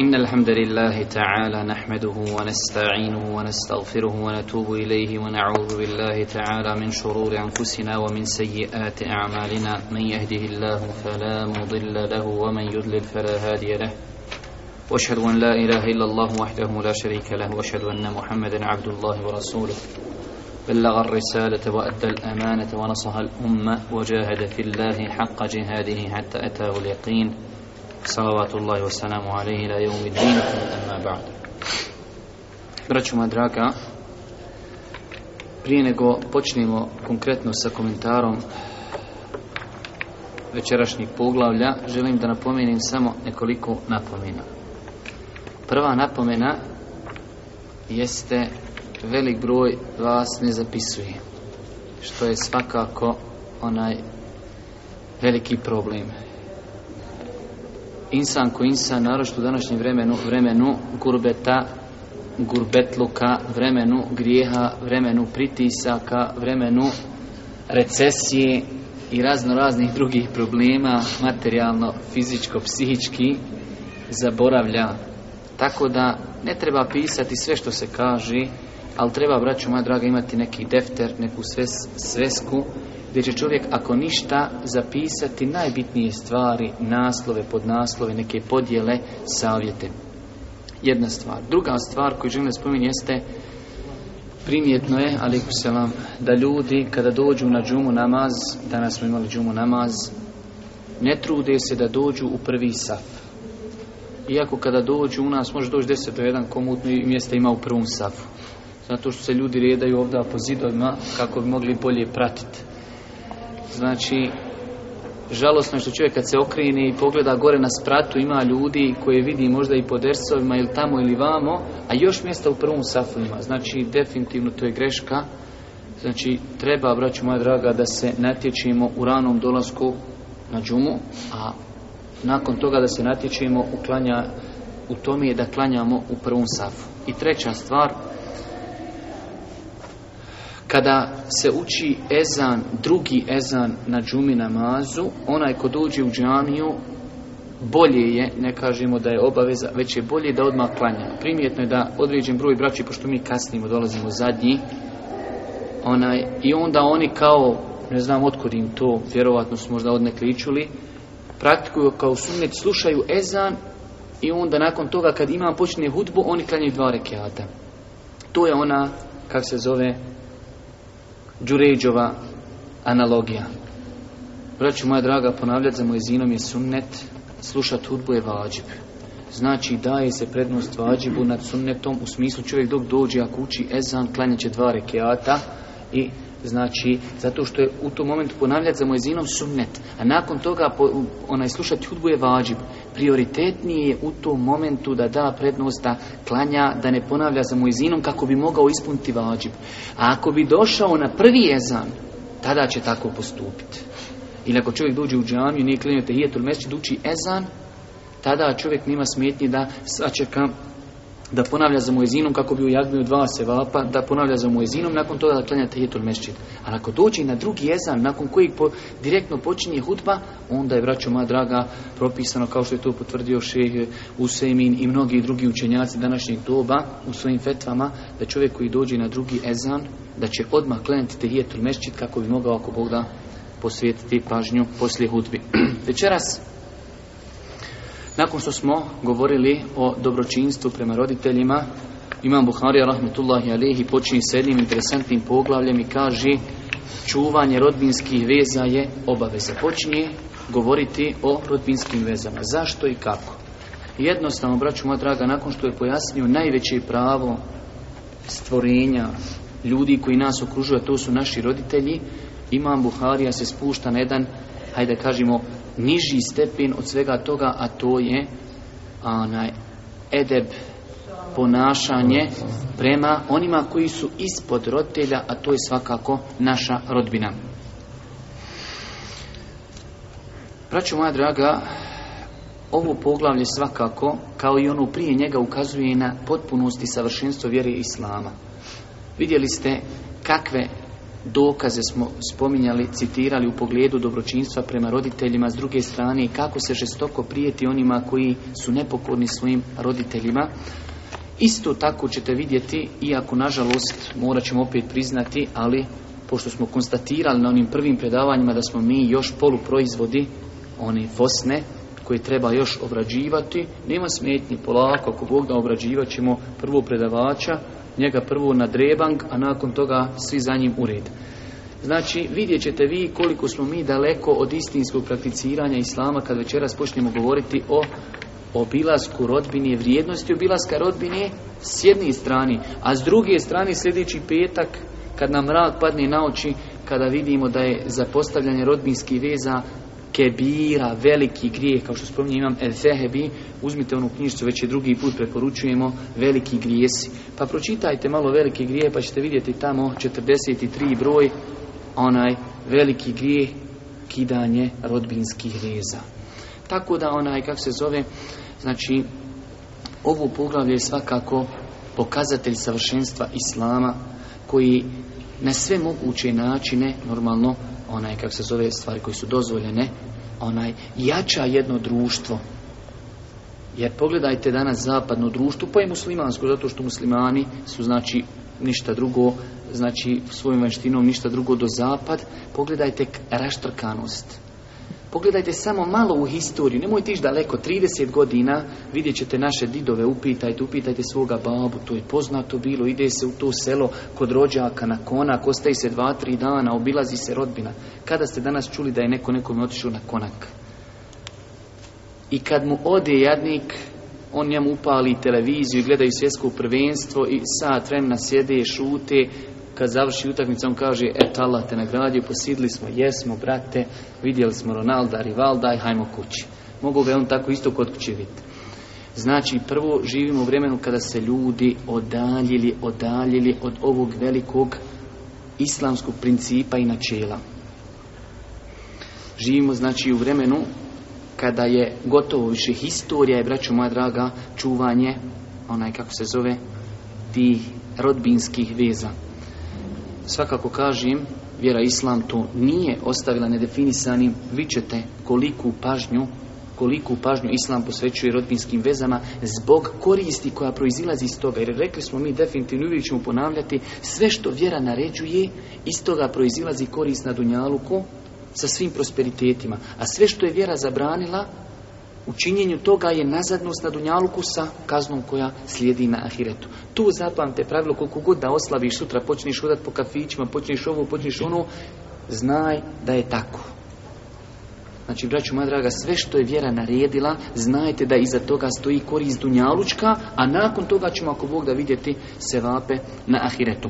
إن الحمد لله تعالى نحمده ونستعينه ونستغفره ونتوب إليه ونعوذ بالله تعالى من شرور أنفسنا ومن سيئات أعمالنا من يهده الله فلا مضل له ومن يضلل فلا هادي له واشهد أن لا إله إلا الله وحده لا شريك له واشهد أن محمدا عبد الله ورسوله بلغ الرسالة وأدى الأمانة ونصح الأمة وجاهد في الله حق جهاده حتى أتاه اليقين Salavatullahi wa salamu alaihi la wa amma ba'd draga prije nego počnemo konkretno sa komentarom večerašnjih poglavlja želim da napomenem samo nekoliko napomena prva napomena jeste velik broj vas ne zapisuje što je svakako onaj veliki problem insan ko insan, naročito u današnjem vremenu, vremenu gurbeta, gurbetluka, vremenu grijeha, vremenu pritisaka, vremenu recesije i razno raznih drugih problema, materijalno, fizičko, psihički, zaboravlja. Tako da ne treba pisati sve što se kaže, ali treba, braću moja draga, imati neki defter, neku svesku gdje će čovjek ako ništa zapisati najbitnije stvari, naslove, podnaslove, neke podjele, savjete. Jedna stvar. Druga stvar koju želim spomenuti jeste primjetno je, ali se da ljudi kada dođu na džumu namaz, danas smo imali džumu namaz, ne trude se da dođu u prvi saf. Iako kada dođu u nas može doći 10 do 1 komutno mjesta ima u prvom safu. Zato što se ljudi redaju ovdje po zidovima kako bi mogli bolje pratiti. Znači, žalosno je što čovjek kad se okrini i pogleda gore na spratu ima ljudi koje vidi možda i po dersovima ili tamo ili vamo, a još mjesta u prvom safu ima. Znači, definitivno to je greška. Znači, treba, braću moja draga, da se natječimo u ranom dolasku na džumu, a nakon toga da se natječimo uklanja u tome je da klanjamo u prvom safu. I treća stvar, kada se uči ezan, drugi ezan na džumi namazu, onaj ko dođe u džamiju, bolje je, ne kažemo da je obaveza, već je bolje da odmah klanja. Primjetno je da određen broj braći, pošto mi kasnimo, dolazimo zadnji, onaj, i onda oni kao, ne znam otkud im to, vjerovatno su možda odnekli čuli, praktikuju kao sunnet, slušaju ezan i onda nakon toga kad imam počne hudbu, oni klanjaju dva rekiata. To je ona, kak se zove, Đuređova analogija. Braću moja draga, ponavljati za Mojezinom je sunnet, slušat hudbu je vađib. Znači daje se prednost vađibu nad sunnetom u smislu čovjek dok dođe ako uči ezan, klanjat će dva rekeata i znači, zato što je u tom momentu ponavljati za Mojezinom sunnet, a nakon toga onaj slušati hudbu je vađib. Prioritetnije je u tom momentu da da prednost da klanja, da ne ponavlja za Mojezinom kako bi mogao ispuniti vađib. A ako bi došao na prvi jezan tada će tako postupiti. I ako čovjek dođe u džamiju, nije klinio tehijetul mesčid, dući ezan, tada čovjek nima smetnje da sačekam da ponavlja za muezinom kako bi u dva se da ponavlja za muezinom, nakon toga da klanja tehitul mešćid. A ako dođe na drugi jezan, nakon kojeg po, direktno počinje hutba, onda je, braćo moja draga, propisano, kao što je to potvrdio šeh Usemin i mnogi drugi učenjaci današnjeg doba u svojim fetvama, da čovjek koji dođe na drugi ezan, da će odmah klanjati tehitul mešćid kako bi mogao, ako Bog da, posvijetiti pažnju poslije hutbi. Večeras nakon što smo govorili o dobročinstvu prema roditeljima, Imam Buharija rahmetullahi alihi počinje s jednim interesantnim poglavljem i kaže čuvanje rodbinskih veza je obaveza. Počinje govoriti o rodbinskim vezama. Zašto i kako? Jednostavno, braću moja draga, nakon što je pojasnio najveće pravo stvorenja ljudi koji nas okružuju, a to su naši roditelji, Imam Buharija se spušta na jedan, hajde kažemo, niži stepen od svega toga, a to je onaj edeb ponašanje prema onima koji su ispod roditelja, a to je svakako naša rodbina. praću moja draga, ovo poglavlje svakako, kao i ono prije njega, ukazuje na potpunosti savršenstvo vjere Islama. Vidjeli ste kakve dokaze smo spominjali, citirali u pogledu dobročinstva prema roditeljima, s druge strane i kako se žestoko prijeti onima koji su nepokorni svojim roditeljima. Isto tako ćete vidjeti, iako nažalost morat ćemo opet priznati, ali pošto smo konstatirali na onim prvim predavanjima da smo mi još poluproizvodi, oni fosne, koje treba još obrađivati, nema smetni, polako, ako Bog da obrađivat ćemo prvo predavača, njega prvo na drebang, a nakon toga svi za njim u red. Znači, vidjet ćete vi koliko smo mi daleko od istinskog prakticiranja Islama kad večeras počnemo govoriti o obilasku rodbine, vrijednosti obilaska rodbine s jedne strane, a s druge strane sljedeći petak kad nam mrak padne na oči, kada vidimo da je zapostavljanje rodbinskih veza kebira, veliki grijeh, kao što spominje imam El fehebi uzmite onu knjižicu, već je drugi put preporučujemo veliki grijesi. Pa pročitajte malo veliki grijeh, pa ćete vidjeti tamo 43 broj, onaj veliki grijeh, kidanje rodbinskih reza. Tako da onaj, kako se zove, znači, ovo poglavlje je svakako pokazatelj savršenstva Islama, koji na sve moguće načine, normalno, onaj, kako se zove, stvari koji su dozvoljene, onaj, jača jedno društvo. Jer pogledajte danas zapadno društvo, pa i muslimansko, zato što muslimani su, znači, ništa drugo, znači, svojim vanštinom ništa drugo do zapad. Pogledajte raštrkanost Pogledajte samo malo u historiju, nemojte ići daleko, 30 godina vidjet ćete naše didove, upitajte, upitajte svoga babu, to je poznato bilo, ide se u to selo kod rođaka na konak, ostaje se dva, tri dana, obilazi se rodbina. Kada ste danas čuli da je neko nekome otišao na konak? I kad mu ode jadnik, on njemu upali televiziju i gledaju svjetsko prvenstvo i sad vremena sjede, šute, kad završi utakmica, on kaže, e, tala te nagradio, posidili smo, jesmo, brate, vidjeli smo Ronalda, Rivalda i hajmo kući. Mogu ga on tako isto kod kuće vidjeti. Znači, prvo živimo u vremenu kada se ljudi odaljili, odaljili od ovog velikog islamskog principa i načela. Živimo, znači, u vremenu kada je gotovo više historija i, braćo moja draga, čuvanje, onaj kako se zove, tih rodbinskih veza. Svakako kažem, vjera Islam to nije ostavila nedefinisanim, vi ćete koliku pažnju koliku pažnju Islam posvećuje rodbinskim vezama zbog koristi koja proizilazi iz toga. Jer rekli smo mi definitivno uvijek ćemo ponavljati sve što vjera naređuje, iz toga proizilazi korist na Dunjaluku sa svim prosperitetima. A sve što je vjera zabranila, u činjenju toga je nazadnost na dunjaluku sa kaznom koja slijedi na ahiretu. Tu zapamte pravilo koliko god da oslaviš sutra, počneš hodati po kafićima, počneš ovo, počneš ono, znaj da je tako. Znači, braću moja draga, sve što je vjera naredila, znajte da iza toga stoji korist dunjalučka, a nakon toga ćemo, ako Bog da vidjeti, se vape na ahiretu.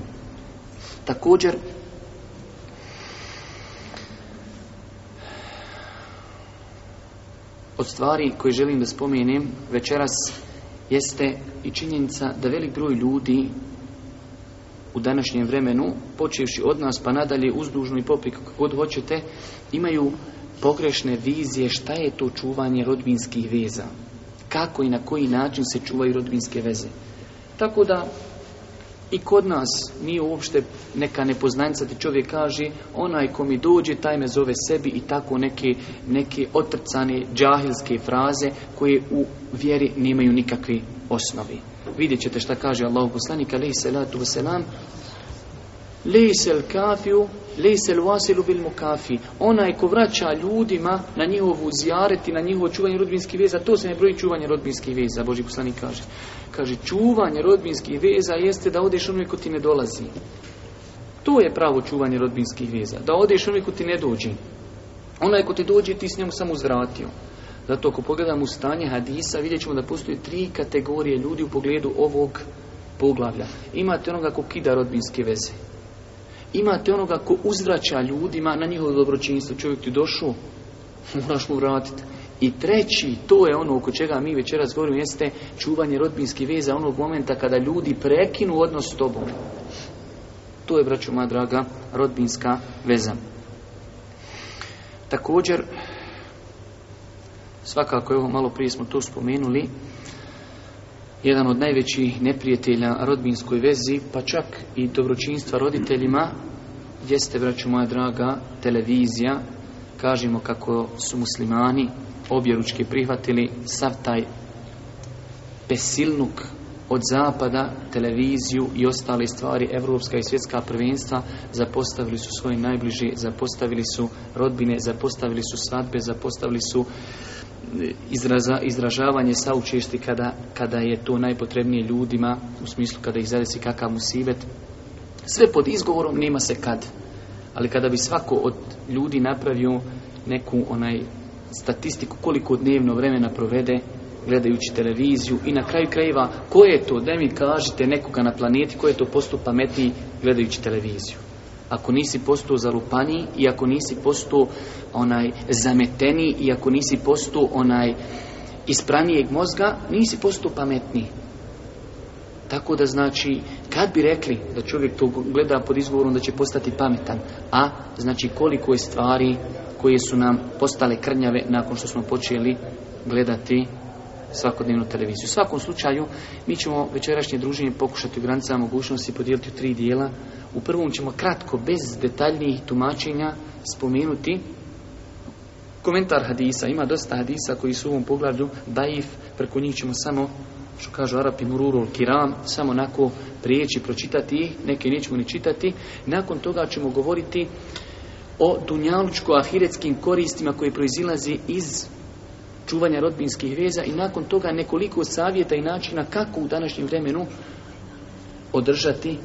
Također, od stvari koje želim da spomenem večeras jeste i činjenica da velik broj ljudi u današnjem vremenu, počevši od nas pa nadalje uzdužno i popik kako god hoćete, imaju pogrešne vizije šta je to čuvanje rodbinskih veza. Kako i na koji način se čuvaju rodbinske veze. Tako da i kod nas nije uopšte neka nepoznanica ti čovjek kaže onaj ko mi dođe taj me zove sebi i tako neke, neke otrcane džahilske fraze koje u vjeri nemaju nikakve osnovi. Vidjet ćete šta kaže Allah poslanik alaihi salatu wasalam Lejsel kafiju, lejsel Onaj ko vraća ljudima na njihovu zjareti, na njihovo čuvanje rodbinskih veza, to se ne broji čuvanje rodbinskih veza, Boži poslanik kaže. Kaže, čuvanje rodbinskih veza jeste da odeš onome ko ti ne dolazi. To je pravo čuvanje rodbinskih veza. Da odeš onome ko ti ne dođe. Onaj ko ti dođe, ti s njom sam uzvratio. Zato ako pogledamo stanje hadisa, vidjet ćemo da postoje tri kategorije ljudi u pogledu ovog poglavlja. Imate onoga ko kida rodbinske veze. Imate onoga ko uzvraća ljudima na njihovo dobročinstvo. Čovjek ti došao, moraš mu vratiti. I treći, to je ono oko čega mi večeras govorimo, jeste čuvanje rodbinskih veza onog momenta kada ljudi prekinu odnos s tobom. To je, braćo moja draga, rodbinska veza. Također, svakako, evo, malo prije smo to spomenuli, jedan od najvećih neprijatelja rodbinskoj vezi, pa čak i dobročinstva roditeljima, jeste, braćo moja draga, televizija. Kažemo kako su muslimani objeručki prihvatili sav taj pesilnuk od zapada, televiziju i ostale stvari, evropska i svjetska prvenstva, zapostavili su svoje najbliži zapostavili su rodbine, zapostavili su svatbe, zapostavili su e, izraza, izražavanje saučešti kada, kada je to najpotrebnije ljudima, u smislu kada ih zadesi kakav musibet. Sve pod izgovorom nema se kad. Ali kada bi svako od ljudi napravio neku onaj statistiku koliko dnevno vremena provede gledajući televiziju i na kraju krajeva ko je to, da mi kažete nekoga na planeti ko je to posto pametniji gledajući televiziju. Ako nisi postao zalupaniji i ako nisi postao onaj zameteni i ako nisi postao onaj ispranijeg mozga, nisi postao pametniji. Tako da znači, kad bi rekli da čovjek to gleda pod izgovorom da će postati pametan, a znači koliko je stvari koje su nam postale krnjave nakon što smo počeli gledati svakodnevnu televiziju. U svakom slučaju, mi ćemo večerašnje druženje pokušati u granicama mogućnosti podijeliti u tri dijela. U prvom ćemo kratko, bez detaljnijih tumačenja, spomenuti komentar hadisa. Ima dosta hadisa koji su u ovom pogledu daif, preko njih ćemo samo što kažu Arapi Mururul Kiram, samo nako prijeći, pročitati ih, neke nećemo ni čitati. Nakon toga ćemo govoriti o dunjalučko-ahiretskim koristima koji proizilazi iz čuvanja rodbinskih veza i nakon toga nekoliko savjeta i načina kako u današnjem vremenu održati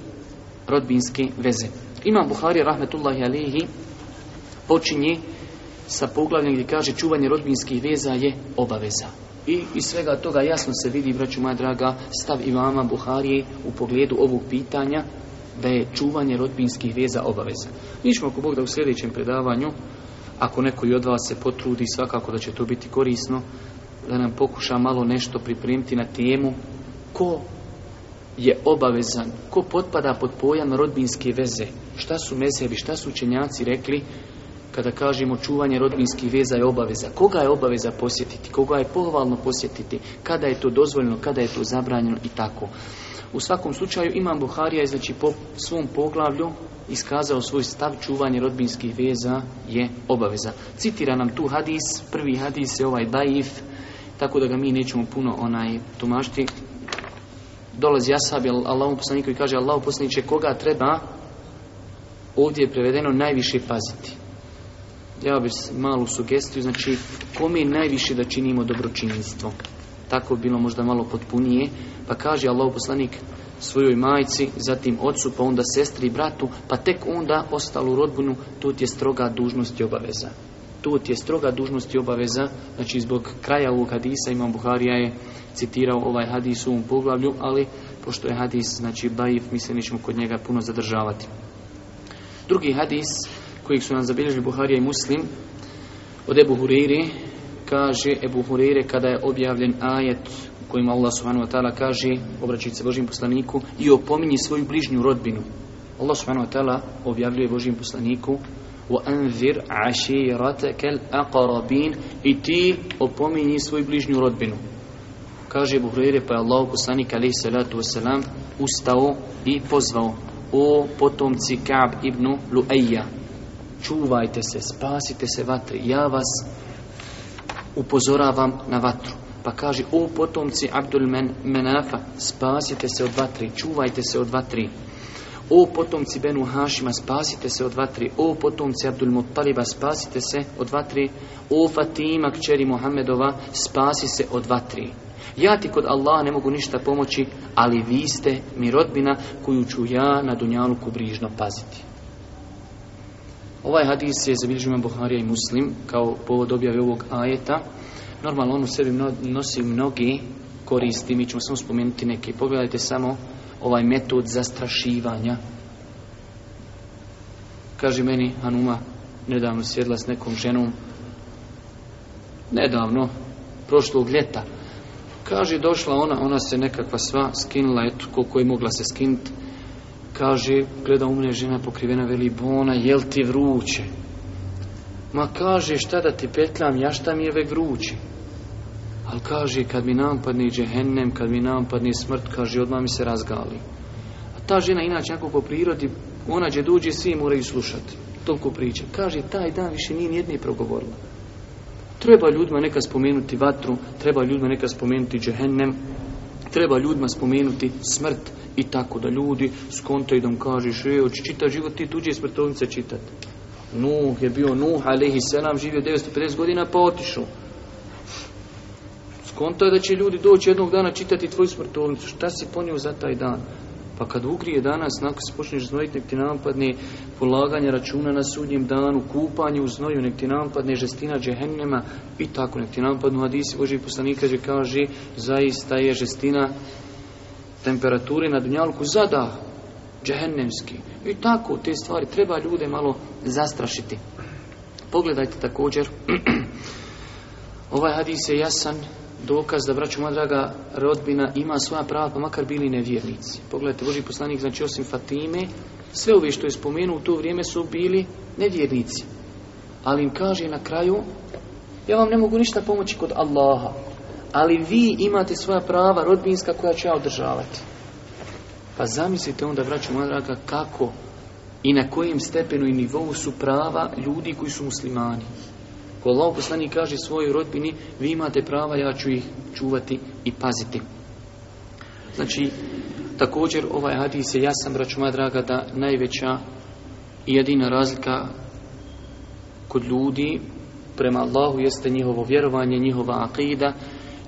rodbinske veze. Imam Buhari, rahmetullahi alihi, počinje sa poglavljem gdje kaže čuvanje rodbinskih veza je obaveza. I iz svega toga jasno se vidi, braću moja draga, stav imama Buharije u pogledu ovog pitanja da je čuvanje rodbinskih veza obaveza. Mi ćemo ako Bog da u sljedećem predavanju, ako neko i od vas se potrudi, svakako da će to biti korisno, da nam pokuša malo nešto pripremiti na temu ko je obavezan, ko potpada pod pojam rodbinske veze, šta su mesebi, šta su učenjaci rekli kada kažemo čuvanje rodbinskih veza je obaveza. Koga je obaveza posjetiti, koga je pohvalno posjetiti, kada je to dozvoljeno, kada je to zabranjeno i tako. U svakom slučaju Imam Buharija je znači po svom poglavlju iskazao svoj stav čuvanje rodbinskih veza je obaveza. Citira nam tu hadis, prvi hadis je ovaj daif, tako da ga mi nećemo puno onaj tumašti. Dolazi Asab, Allahom poslaniku i kaže Allahom će koga treba ovdje je prevedeno najviše paziti. Ja bih malu sugestiju, znači kome najviše da činimo dobročinjstvo. Tako bilo možda malo potpunije, pa kaže Allah poslanik svojoj majci, zatim ocu, pa onda sestri i bratu, pa tek onda ostalu rodbinu, tu je stroga dužnost i obaveza. Tu je stroga dužnost i obaveza, znači zbog kraja ovog hadisa Imam Buharija je citirao ovaj hadis u ovom poglavlju, ali pošto je hadis, znači bajiv mi se nećemo kod njega puno zadržavati. Drugi hadis kojeg su nam zabilježili Buharija i Muslim od Ebu Huriri, kaže Ebu Hurire kada je objavljen ajet kojima Allah subhanahu wa ta'ala kaže, obraćajte se Božim poslaniku, i opominji svoju bližnju rodbinu. Allah subhanahu wa ta'ala objavljuje Božim poslaniku وَأَنْذِرْ عَشِيرَتَكَ الْأَقَرَبِينَ I ti opominji svoju bližnju rodbinu. Kaže Buhrire, pa je Allah poslanik alaih salatu wasalam ustao i pozvao o potomci Ka'b ibn Lu'ayya čuvajte se, spasite se vatri ja vas upozoravam na vatru pa kaže, o potomci Abdul Menafa, spasite se od vatri, čuvajte se od vatri. O potomci Benu Hašima, spasite se od vatri. O potomci Abdul Mutaliba, spasite se od vatri. O Fatima, kćeri Mohamedova, spasi se od vatri. Ja ti kod Allaha ne mogu ništa pomoći, ali vi ste mi rodbina koju ću ja na Dunjaluku brižno paziti. Ovaj hadis je zabilježen Buharija i Muslim kao povod objave ovog ajeta. Normalno on u sebi nosi mnogi koristi, mi ćemo samo spomenuti neke. Pogledajte samo ovaj metod zastrašivanja. Kaže meni Hanuma, nedavno sjedla s nekom ženom, nedavno, prošlog ljeta. Kaže, došla ona, ona se nekakva sva skinula, eto, koliko je mogla se skinuti. Kaže, gleda u žena pokrivena, veli, bona, jel ti vruće? Ma kaže šta da ti petljam, ja šta mi je ve gruči. Ali kaže kad mi nampadne džehennem, kad mi nampadne smrt, kaže odmah mi se razgali. A ta žena inače ako po prirodi, ona će i svi moraju slušati. Toliko priča. Kaže taj dan više nije nijednije progovorila. Treba ljudima neka spomenuti vatru, treba ljudima neka spomenuti džehennem, treba ljudima spomenuti smrt i tako da ljudi s kontajdom kažeš, e, oči čita život, ti tuđe smrtovnice čitati. Nuh je bio Nuh, i selam, živio 950 godina pa otišao. Skonto je da će ljudi doći jednog dana čitati tvoju smrtovnicu. Šta si ponio za taj dan? Pa kad ugrije danas, nakon se počneš znojiti, nek ti polaganje računa na sudnjem danu, kupanje u znoju, nek ti napadne žestina džehennema i tako, nek ti napadnu hadisi Boži poslanika kaže, zaista je žestina temperature na dunjalku zada, džehennemski. I tako te stvari treba ljude malo zastrašiti. Pogledajte također, ovaj hadis je jasan dokaz da braću moja draga rodbina ima svoja prava pa makar bili nevjernici. Pogledajte, Boži poslanik, znači osim Fatime, sve ove što je spomenuo u to vrijeme su bili nevjernici. Ali im kaže na kraju, ja vam ne mogu ništa pomoći kod Allaha, ali vi imate svoja prava rodbinska koja ću ja održavati. Pa zamislite onda, vraćamo moja draga, kako i na kojem stepenu i nivou su prava ljudi koji su muslimani. Ko Allah poslani kaže svojoj rodbini, vi imate prava, ja ću ih čuvati i paziti. Znači, također ovaj hadis je jasan, braću moja draga, da najveća i jedina razlika kod ljudi prema Allahu jeste njihovo vjerovanje, njihova akida,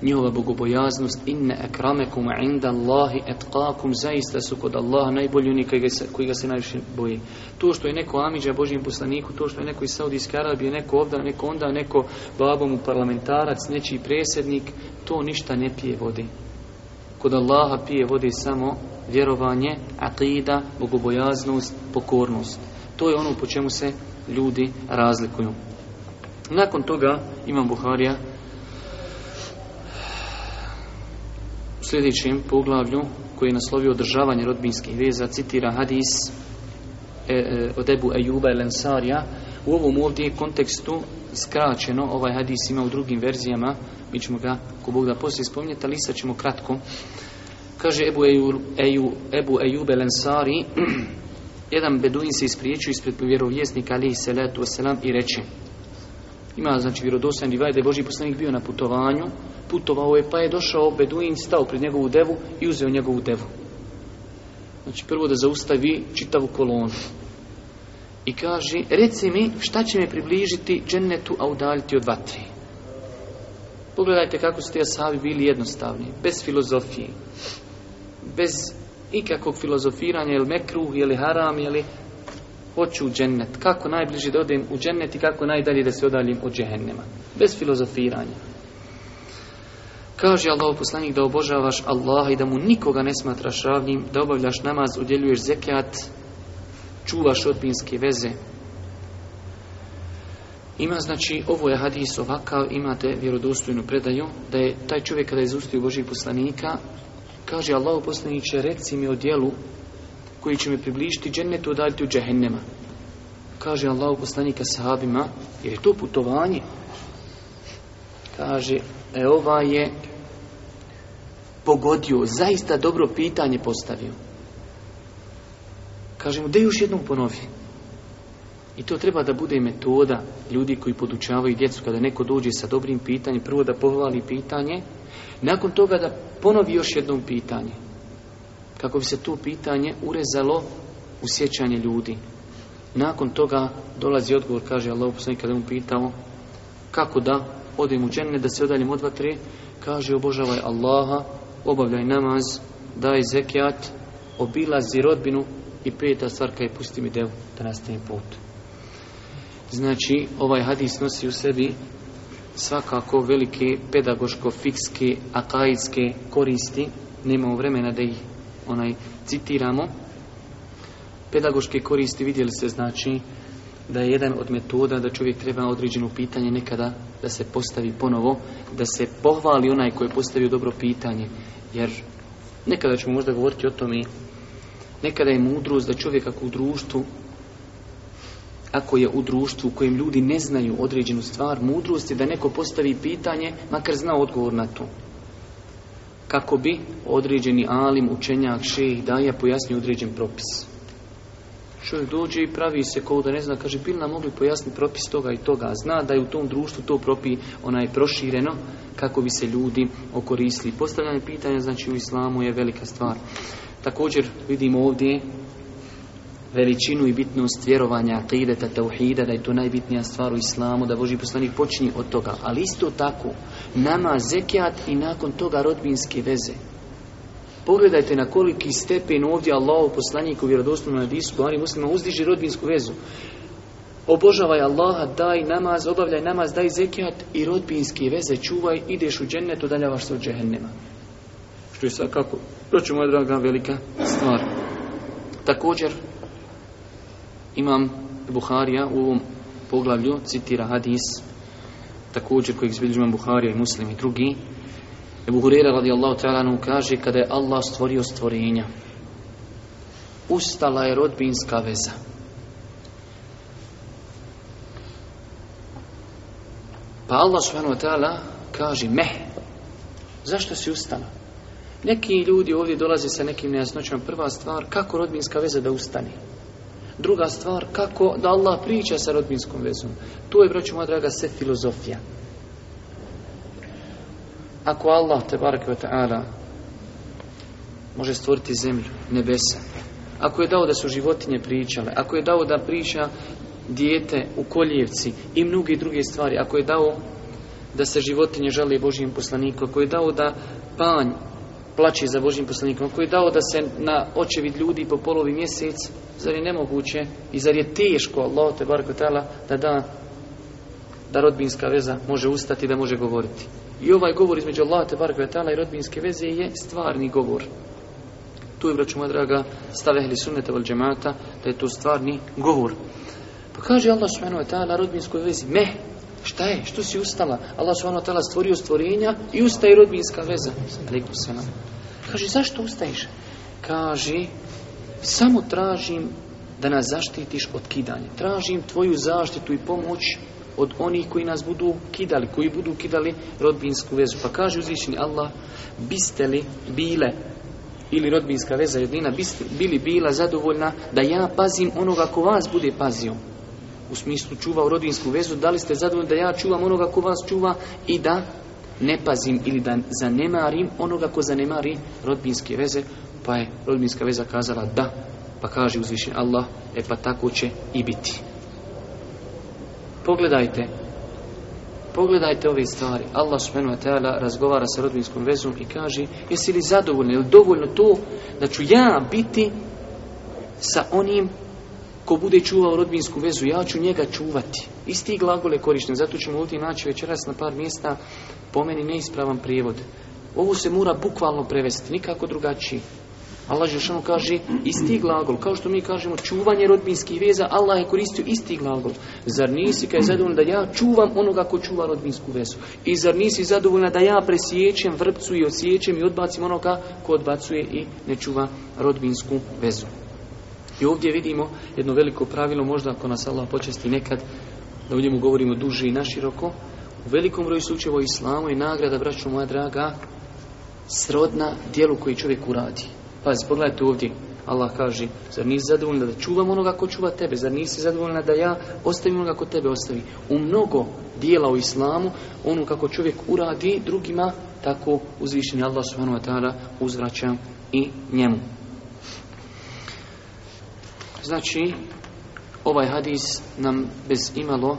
njihova bogobojaznost inne ekramekum inda Allahi etkakum zaista su kod Allaha najbolji oni koji ga, se, najviše boji. To što je neko Amidža Božijem poslaniku, to što je neko iz Saudijske Arabije, neko ovda, neko onda, neko babom u parlamentarac, nečiji predsjednik, to ništa ne pije vodi. Kod Allaha pije vodi samo vjerovanje, akida, bogobojaznost, pokornost. To je ono po čemu se ljudi razlikuju. Nakon toga Imam Buharija sljedećem poglavlju koji je naslovio održavanje rodbinskih veza citira hadis e, e, od Ebu Ejuba Lensarija u ovom ovdje kontekstu skraćeno, ovaj hadis ima u drugim verzijama mi ćemo ga, ko Bog da poslije spominjeti, ali sad ćemo kratko kaže Ebu, Eju, Eju, Ebu i Lensari jedan beduin se ispriječio ispred vjerovjesnika ali i wasalam i reče ima znači vjerodostojan rivaj da je Boži poslanik bio na putovanju, putovao je pa je došao Beduin, stao pred njegovu devu i uzeo njegovu devu. Znači prvo da zaustavi čitavu kolonu. I kaže, reci mi šta će me približiti džennetu, a udaljiti od vatri. Pogledajte kako su te bili jednostavni, bez filozofije, bez ikakvog filozofiranja, jel mekruh, je haram, jel hoću u džennet, kako najbliže da odem u džennet i kako najdalje da se odalim od džehennema. Bez filozofiranja. Kaže Allah poslanik da obožavaš Allaha i da mu nikoga ne smatraš ravnim, da obavljaš namaz, udjeljuješ zekat, čuvaš otpinske veze. Ima znači, ovo je hadis ovakav, imate vjerodostojnu predaju, da je taj čovjek kada je izustio Božih poslanika, kaže Allah će reci mi o dijelu koji će me približiti džennetu udaljiti u džehennema. Kaže Allah poslanika sahabima, jer je to putovanje. Kaže, e ova je pogodio, zaista dobro pitanje postavio. Kaže mu, da još jednom ponovi. I to treba da bude metoda ljudi koji podučavaju djecu kada neko dođe sa dobrim pitanjem, prvo da pohvali pitanje, nakon toga da ponovi još jednom pitanje kako bi se to pitanje urezalo u sjećanje ljudi. Nakon toga dolazi odgovor, kaže Allah poslanik kada mu pitao kako da odim u džene, da se odaljem od vatre, kaže obožavaj Allaha, obavljaj namaz, daj zekijat, obilazi rodbinu i peta stvar je pusti mi devu da nastavim put. Znači, ovaj hadis nosi u sebi svakako velike pedagoško-fikske, akaidske koristi. Nemamo vremena da ih onaj citiramo, pedagoške koristi vidjeli se znači da je jedan od metoda da čovjek treba određeno pitanje nekada da se postavi ponovo, da se pohvali onaj koji je postavio dobro pitanje. Jer nekada ćemo možda govoriti o tome, nekada je mudrost da čovjek ako u društvu ako je u društvu u kojem ljudi ne znaju određenu stvar, mudrost je da neko postavi pitanje, makar zna odgovor na to kako bi određeni alim, učenjak, šejih, daja pojasnio određen propis. Čovjek dođe i pravi se kao da ne zna, kaže, bil nam mogli pojasniti propis toga i toga. Zna da je u tom društvu to propi, ona je prošireno kako bi se ljudi okoristili. Postavljanje pitanja, znači u islamu je velika stvar. Također vidimo ovdje veličinu i bitnost vjerovanja akideta, tauhida, da je to najbitnija stvar u islamu, da Boži poslanik počinje od toga. Ali isto tako, nama zekijat i nakon toga rodbinske veze. Pogledajte na koliki stepen ovdje Allahu, poslaniku, u vjerodostojnom hadisu ali muslima uzdiži rodbinsku vezu. Obožavaj Allaha, daj namaz, obavljaj namaz, daj zekijat i rodbinske veze čuvaj, ideš u džennet, odaljavaš se od džehennema. Što je kako? to će moja draga velika stvar. Također, imam Buharija u ovom poglavlju citira hadis također kojeg izbilježimo Buharija i Muslim i drugi. Ebu Hurera radijallahu ta'ala kaže kada je Allah stvorio stvorenja ustala je rodbinska veza. Pa Allah subhanahu kaže meh. Zašto si ustala? Neki ljudi ovdje dolaze sa nekim nejasnoćima. Prva stvar, kako rodbinska veza da ustane? Druga stvar, kako da Allah priča sa rodbinskom vezom. To je, braću moja draga, sve filozofija. Ako Allah, te barake ta'ala, može stvoriti zemlju, nebesa, ako je dao da su životinje pričale, ako je dao da priča dijete u koljevci i mnoge druge stvari, ako je dao da se životinje žele Božijem poslaniku, ako je dao da panj plaći za Božim poslanikom, koji je dao da se na očevid ljudi po polovi mjesec, zar je nemoguće i zar je teško, Allah te bar da da da rodbinska veza može ustati, da može govoriti. I ovaj govor između Allah te bar i rodbinske veze je stvarni govor. Tu je, braću draga, stavehli sunnete val džemata, da je to stvarni govor. Pa kaže Allah na rodbinskoj vezi, meh, Šta je? Što si ustala? Allah subhanahu tela stvorio stvorenja i ustaje rodbinska veza. Kaže, zašto ustaješ? Kaže, samo tražim da nas zaštitiš od kidanja. Tražim tvoju zaštitu i pomoć od onih koji nas budu kidali, koji budu kidali rodbinsku vezu. Pa kaže uzvišeni Allah, biste li bile ili rodbinska veza jedina bili bila zadovoljna da ja pazim onoga ko vas bude pazio u smislu u rodinsku vezu, da li ste zadovoljni da ja čuvam onoga ko vas čuva i da ne pazim ili da zanemarim onoga ko zanemari rodbinske veze, pa je rodbinska veza kazala da, pa kaže uzvišen Allah, e pa tako će i biti. Pogledajte, pogledajte ove stvari. Allah subhanahu wa ta'ala razgovara sa rodbinskom vezom i kaže, jesi li zadovoljno, je li dovoljno to da ću ja biti sa onim ko bude čuvao rodbinsku vezu, ja ću njega čuvati. Isti glagol je korišten, zato ćemo ovdje naći večeras na par mjesta, po meni neispravan prijevod. Ovo se mora bukvalno prevesti, nikako drugačiji. Allah Žešanu kaže isti glagol, kao što mi kažemo čuvanje rodbinskih veza, Allah je koristio isti glagol. Zar nisi kaj zadovoljna da ja čuvam onoga ko čuva rodbinsku vezu? I zar nisi zadovoljna da ja presjećem vrpcu i osjećem i odbacim onoga ko odbacuje i ne čuva rodbinsku vezu? I ovdje vidimo jedno veliko pravilo, možda ako nas Allah počesti nekad, da u njemu govorimo duže i naširoko, u velikom broju slučajeva islamu je nagrada, braću moja draga, srodna dijelu koji čovjek uradi. Pazi, pogledajte ovdje, Allah kaže, zar nisi zadovoljna da čuvam onoga ko čuva tebe, zar nisi zadovoljna da ja ostavim onoga ko tebe ostavi. U mnogo dijela u islamu, ono kako čovjek uradi drugima, tako uzvišeni Allah subhanahu wa ta'ala uzvraća i njemu. Znači, ovaj hadis nam bez imalo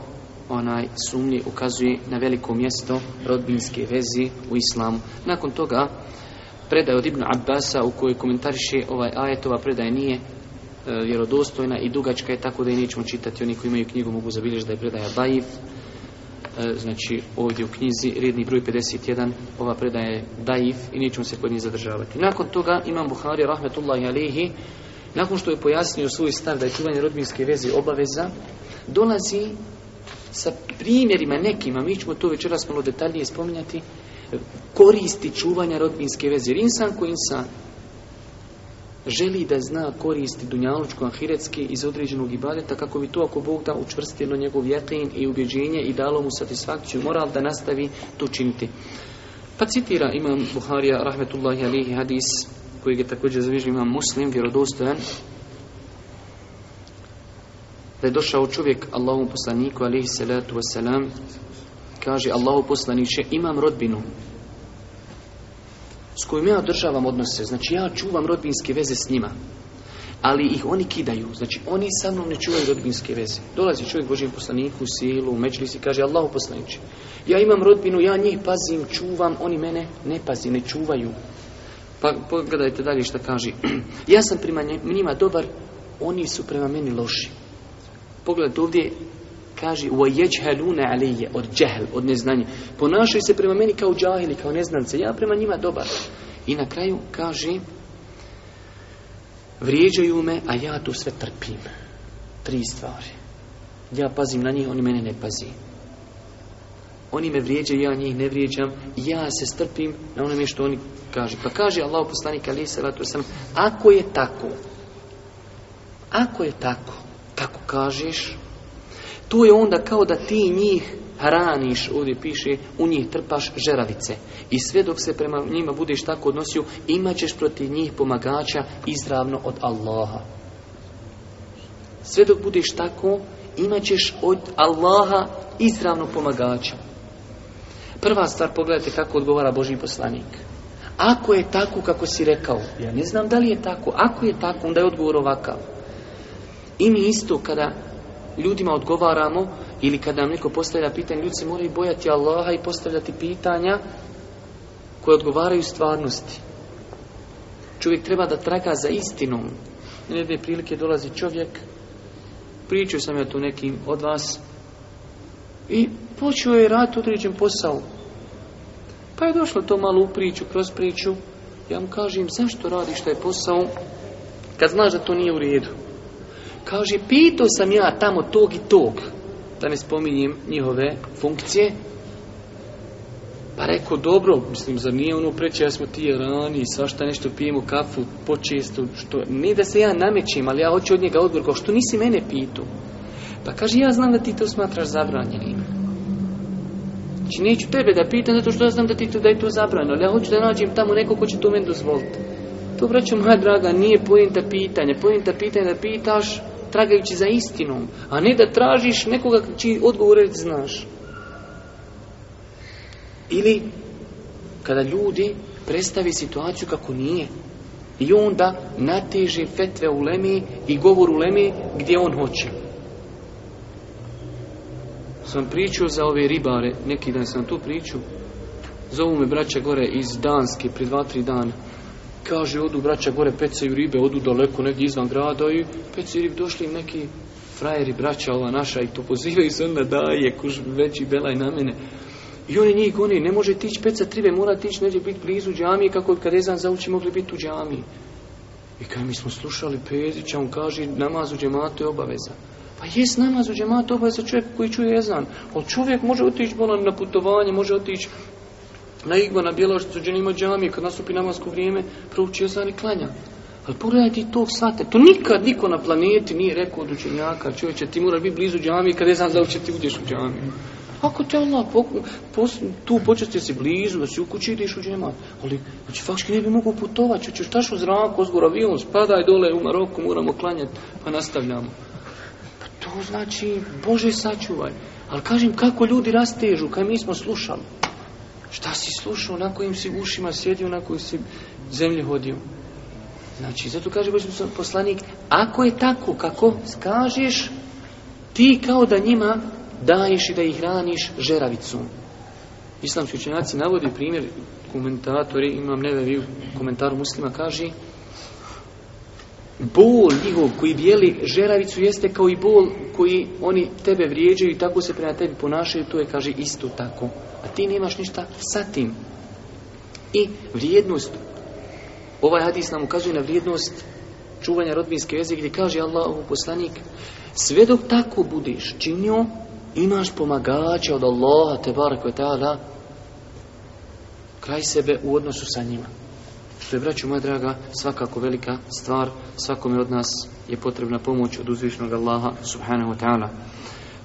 onaj sumnje ukazuje na veliko mjesto rodbinske vezi u islamu. Nakon toga, predaje od Ibn Abbasa u kojoj komentariše ovaj ajet, ova predaja nije e, vjerodostojna i dugačka je tako da je nećemo čitati. Oni koji imaju knjigu mogu zabilježiti da je predaja Bajiv. E, znači ovdje u knjizi redni broj 51 ova predaja je Daif i nećemo se kod njih zadržavati. Nakon toga Imam Buhari rahmetullahi alihi nakon što je pojasnio svoj stav da je čuvanje rodbinske veze obaveza, dolazi sa primjerima nekima, mi ćemo to večeras malo detaljnije spominjati, koristi čuvanja rodbinske veze. Jer insan koji insan želi da zna koristi Dunjaločko, ahiretski iz određenog ibadeta kako bi to ako Bog da učvrstilo njegov jakin i ubjeđenje i dalo mu satisfakciju moral da nastavi to činiti. Pa citira Imam Buharija rahmetullahi alihi hadis koji je također zavižio imam muslim, vjerodostojan, da je došao čovjek Allahu poslaniku, alihi salatu wasalam, kaže Allahu poslaniće, imam rodbinu s kojim ja državam odnose, znači ja čuvam rodbinske veze s njima, ali ih oni kidaju, znači oni sa mnom ne čuvaju rodbinske veze. Dolazi čovjek Božijem poslaniku, u silu, u i kaže Allahu poslaniće, ja imam rodbinu, ja njih pazim, čuvam, oni mene ne pazi, ne čuvaju. Pa pogledajte dalje što kaže. ja sam prema njima dobar, oni su prema meni loši. Pogledajte ovdje, kaže وَيَجْهَلُونَ alije Od džehl, od neznanja. Ponašaju se prema meni kao džahili, kao neznance. Ja prema njima dobar. I na kraju kaže vrijeđaju me, a ja to sve trpim. Tri stvari. Ja pazim na njih, oni mene ne pazi. Oni me vrijeđaju, ja njih ne vrijeđam. Ja se strpim na onome što oni kažu. Pa kaže Allah poslanik Ali Salatu sam, ako je tako, ako je tako, tako kažeš, to je onda kao da ti njih hraniš, ovdje piše, u njih trpaš žeravice. I sve dok se prema njima budeš tako odnosio, imat ćeš protiv njih pomagača izravno od Allaha. Sve dok budeš tako, imat ćeš od Allaha izravno pomagača. Prva stvar, pogledajte kako odgovara Boži poslanik. Ako je tako kako si rekao, ja ne znam da li je tako, ako je tako, onda je odgovor ovakav. I mi isto kada ljudima odgovaramo ili kada nam neko postavlja pitanje, ljudi se moraju bojati Allaha i postavljati pitanja koje odgovaraju stvarnosti. Čovjek treba da traga za istinom. Jedne prilike dolazi čovjek, pričao sam ja tu nekim od vas, i počeo je raditi određen posao. Pa je došlo to malo u priču, kroz priču. Ja mu kažem, zašto radiš taj posao kad znaš da to nije u redu? Kaže, pitao sam ja tamo tog i tog, da ne spominjem njihove funkcije. Pa rekao, dobro, mislim, za nije ono preče, ja smo ti rani, svašta nešto pijemo, kafu, počesto, što... Ne da se ja namećem, ali ja hoću od njega odgovor, kao što nisi mene pitao. Pa kaže, ja znam da ti to smatraš zabranjenim. Znači, neću tebe da pitam, zato što ja znam da ti to, da je to zabranjeno, ali ja hoću da nađem tamo neko ko će to meni dozvoliti. To, braćo moja draga, nije pojenta pitanja. Pojenta pitanja da pitaš tragajući za istinom, a ne da tražiš nekoga čiji odgovor znaš. Ili kada ljudi predstavi situaciju kako nije. I onda nateže fetve u lemi i govor u lemi gdje on hoće sam pričao za ove ribare, neki dan sam tu pričao. Zovu me braća gore iz Danske, prije dva, tri dana. Kaže, odu braća gore, pecaju ribe, odu daleko, negdje izvan grada i pecaju rib, došli neki frajeri, braća ova naša, i to pozivaju se onda daje, kuž, veći belaj na mene. I oni njih goni, ne može tići peca ribe, mora tići neće biti blizu džamije, kako kad znam zauči mogli biti u džamiji. I kad mi smo slušali Pezića, on kaže namazu u džematu je obaveza. Pa nama namaz u džematu za čovjek koji čuje jezan. Ali čovjek može otići bolan na putovanje, može otići na igma, na bjelošicu, gdje ima džamije, kad nastupi namasko vrijeme, prouči ezan i klanja. Ali pogledajte to sate, to nikad niko na planeti nije rekao od učenjaka, čovječe, ti moraš biti blizu džamije, kad ezan za ti uđeš u džamiju. Ako te Allah tu počesti si blizu, da si u kući ideš u džemat. Ali, znači, fakški ne bi mogao putovat ćeš taš u zraku, ozgor avion, spadaj dole u Maroku, moramo klanjati, pa nastavljamo znači, Bože sačuvaj. Ali kažem, kako ljudi rastežu, kaj mi smo slušali. Šta si slušao, na kojim si ušima sjedio, na kojim si zemlji hodio. Znači, zato kaže Boži poslanik, ako je tako, kako kažeš, ti kao da njima daješ i da ih hraniš žeravicom. Islamski učenjaci navodi primjer, komentatori, imam nevevi u komentaru muslima, kaže, bol njihov koji bijeli žeravicu jeste kao i bol koji oni tebe vrijeđaju i tako se prema tebi ponašaju, to je, kaže, isto tako. A ti nemaš ništa sa tim. I vrijednost, ovaj hadis nam ukazuje na vrijednost čuvanja rodbinske veze gdje kaže Allahu poslanik, sve dok tako budeš činio, imaš pomagača od Allaha, te ta'ala, kraj sebe u odnosu sa njima što je, moja draga, svakako velika stvar, svakome od nas je potrebna pomoć od uzvišnog Allaha subhanahu wa ta'ala.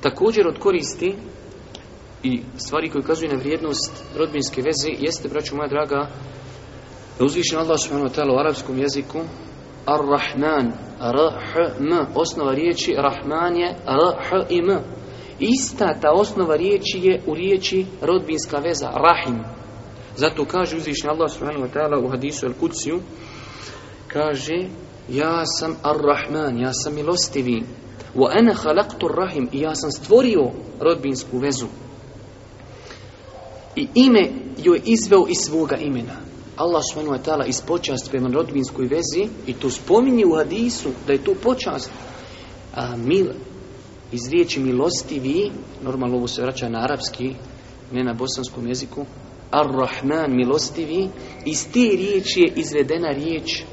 Također od koristi i stvari koje ukazuju na vrijednost rodbinske veze jeste, braću moja draga, da uzvišen Allah subhanahu wa ta'ala u arapskom jeziku ar rahman m osnova riječi Rahman je m Ista ta osnova riječi je u riječi rodbinska veza, Rahim. Zato kaže uzvišnji Allah subhanahu wa ta'ala u hadisu al kuciju kaže ja sam ar-Rahman, ja sam milostivi. Wa ana khalaqtu rahim i ja sam stvorio rodbinsku vezu. I ime joj izveo iz svoga imena. Allah subhanahu wa ta'ala iz počast prema rodbinskoj vezi i to spominje u hadisu da je to počast. mil, iz riječi milostivi, normalno ovo se vraća na arapski, ne na bosanskom jeziku, Ar-Rahman, milostivi, iz te riječi je izvedena riječ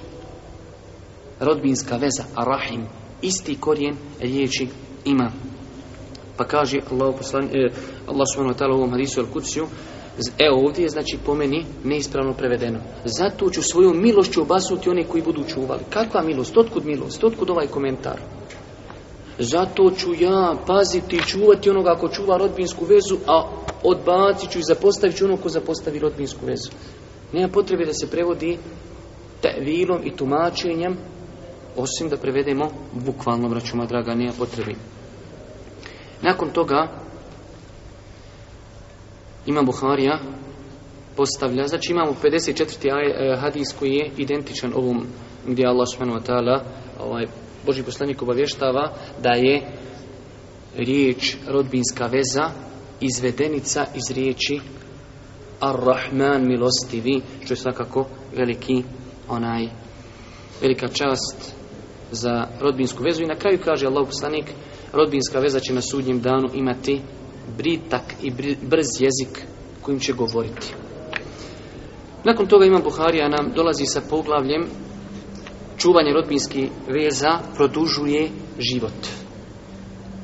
rodbinska veza, Ar-Rahim, isti korijen riječi ima. Pa kaže Allah, poslan, eh, Allah u ovom hadisu al evo ovdje je znači po meni neispravno prevedeno. Zato ću svoju milošću obasuti one koji budu čuvali. Kakva milost? Otkud milost? Otkud ovaj komentar? Zato ću ja paziti i čuvati onoga ko čuva rodbinsku vezu, a odbacit ću i zapostavit ću onoga ko zapostavi rodbinsku vezu. Nema potrebe da se prevodi tevilom i tumačenjem, osim da prevedemo bukvalno, braću draga, nema potrebe. Nakon toga, ima Buharija, postavlja, znači imamo 54. Eh, hadis koji je identičan ovom gdje Allah subhanahu ovaj, Boži poslanik obavještava da je riječ rodbinska veza izvedenica iz riječi Ar-Rahman milostivi, što je svakako veliki onaj velika čast za rodbinsku vezu i na kraju kaže Allah poslanik rodbinska veza će na sudnjem danu imati britak i brz jezik kojim će govoriti. Nakon toga Imam Buharija nam dolazi sa poglavljem čuvanje rodbinskih veza produžuje život.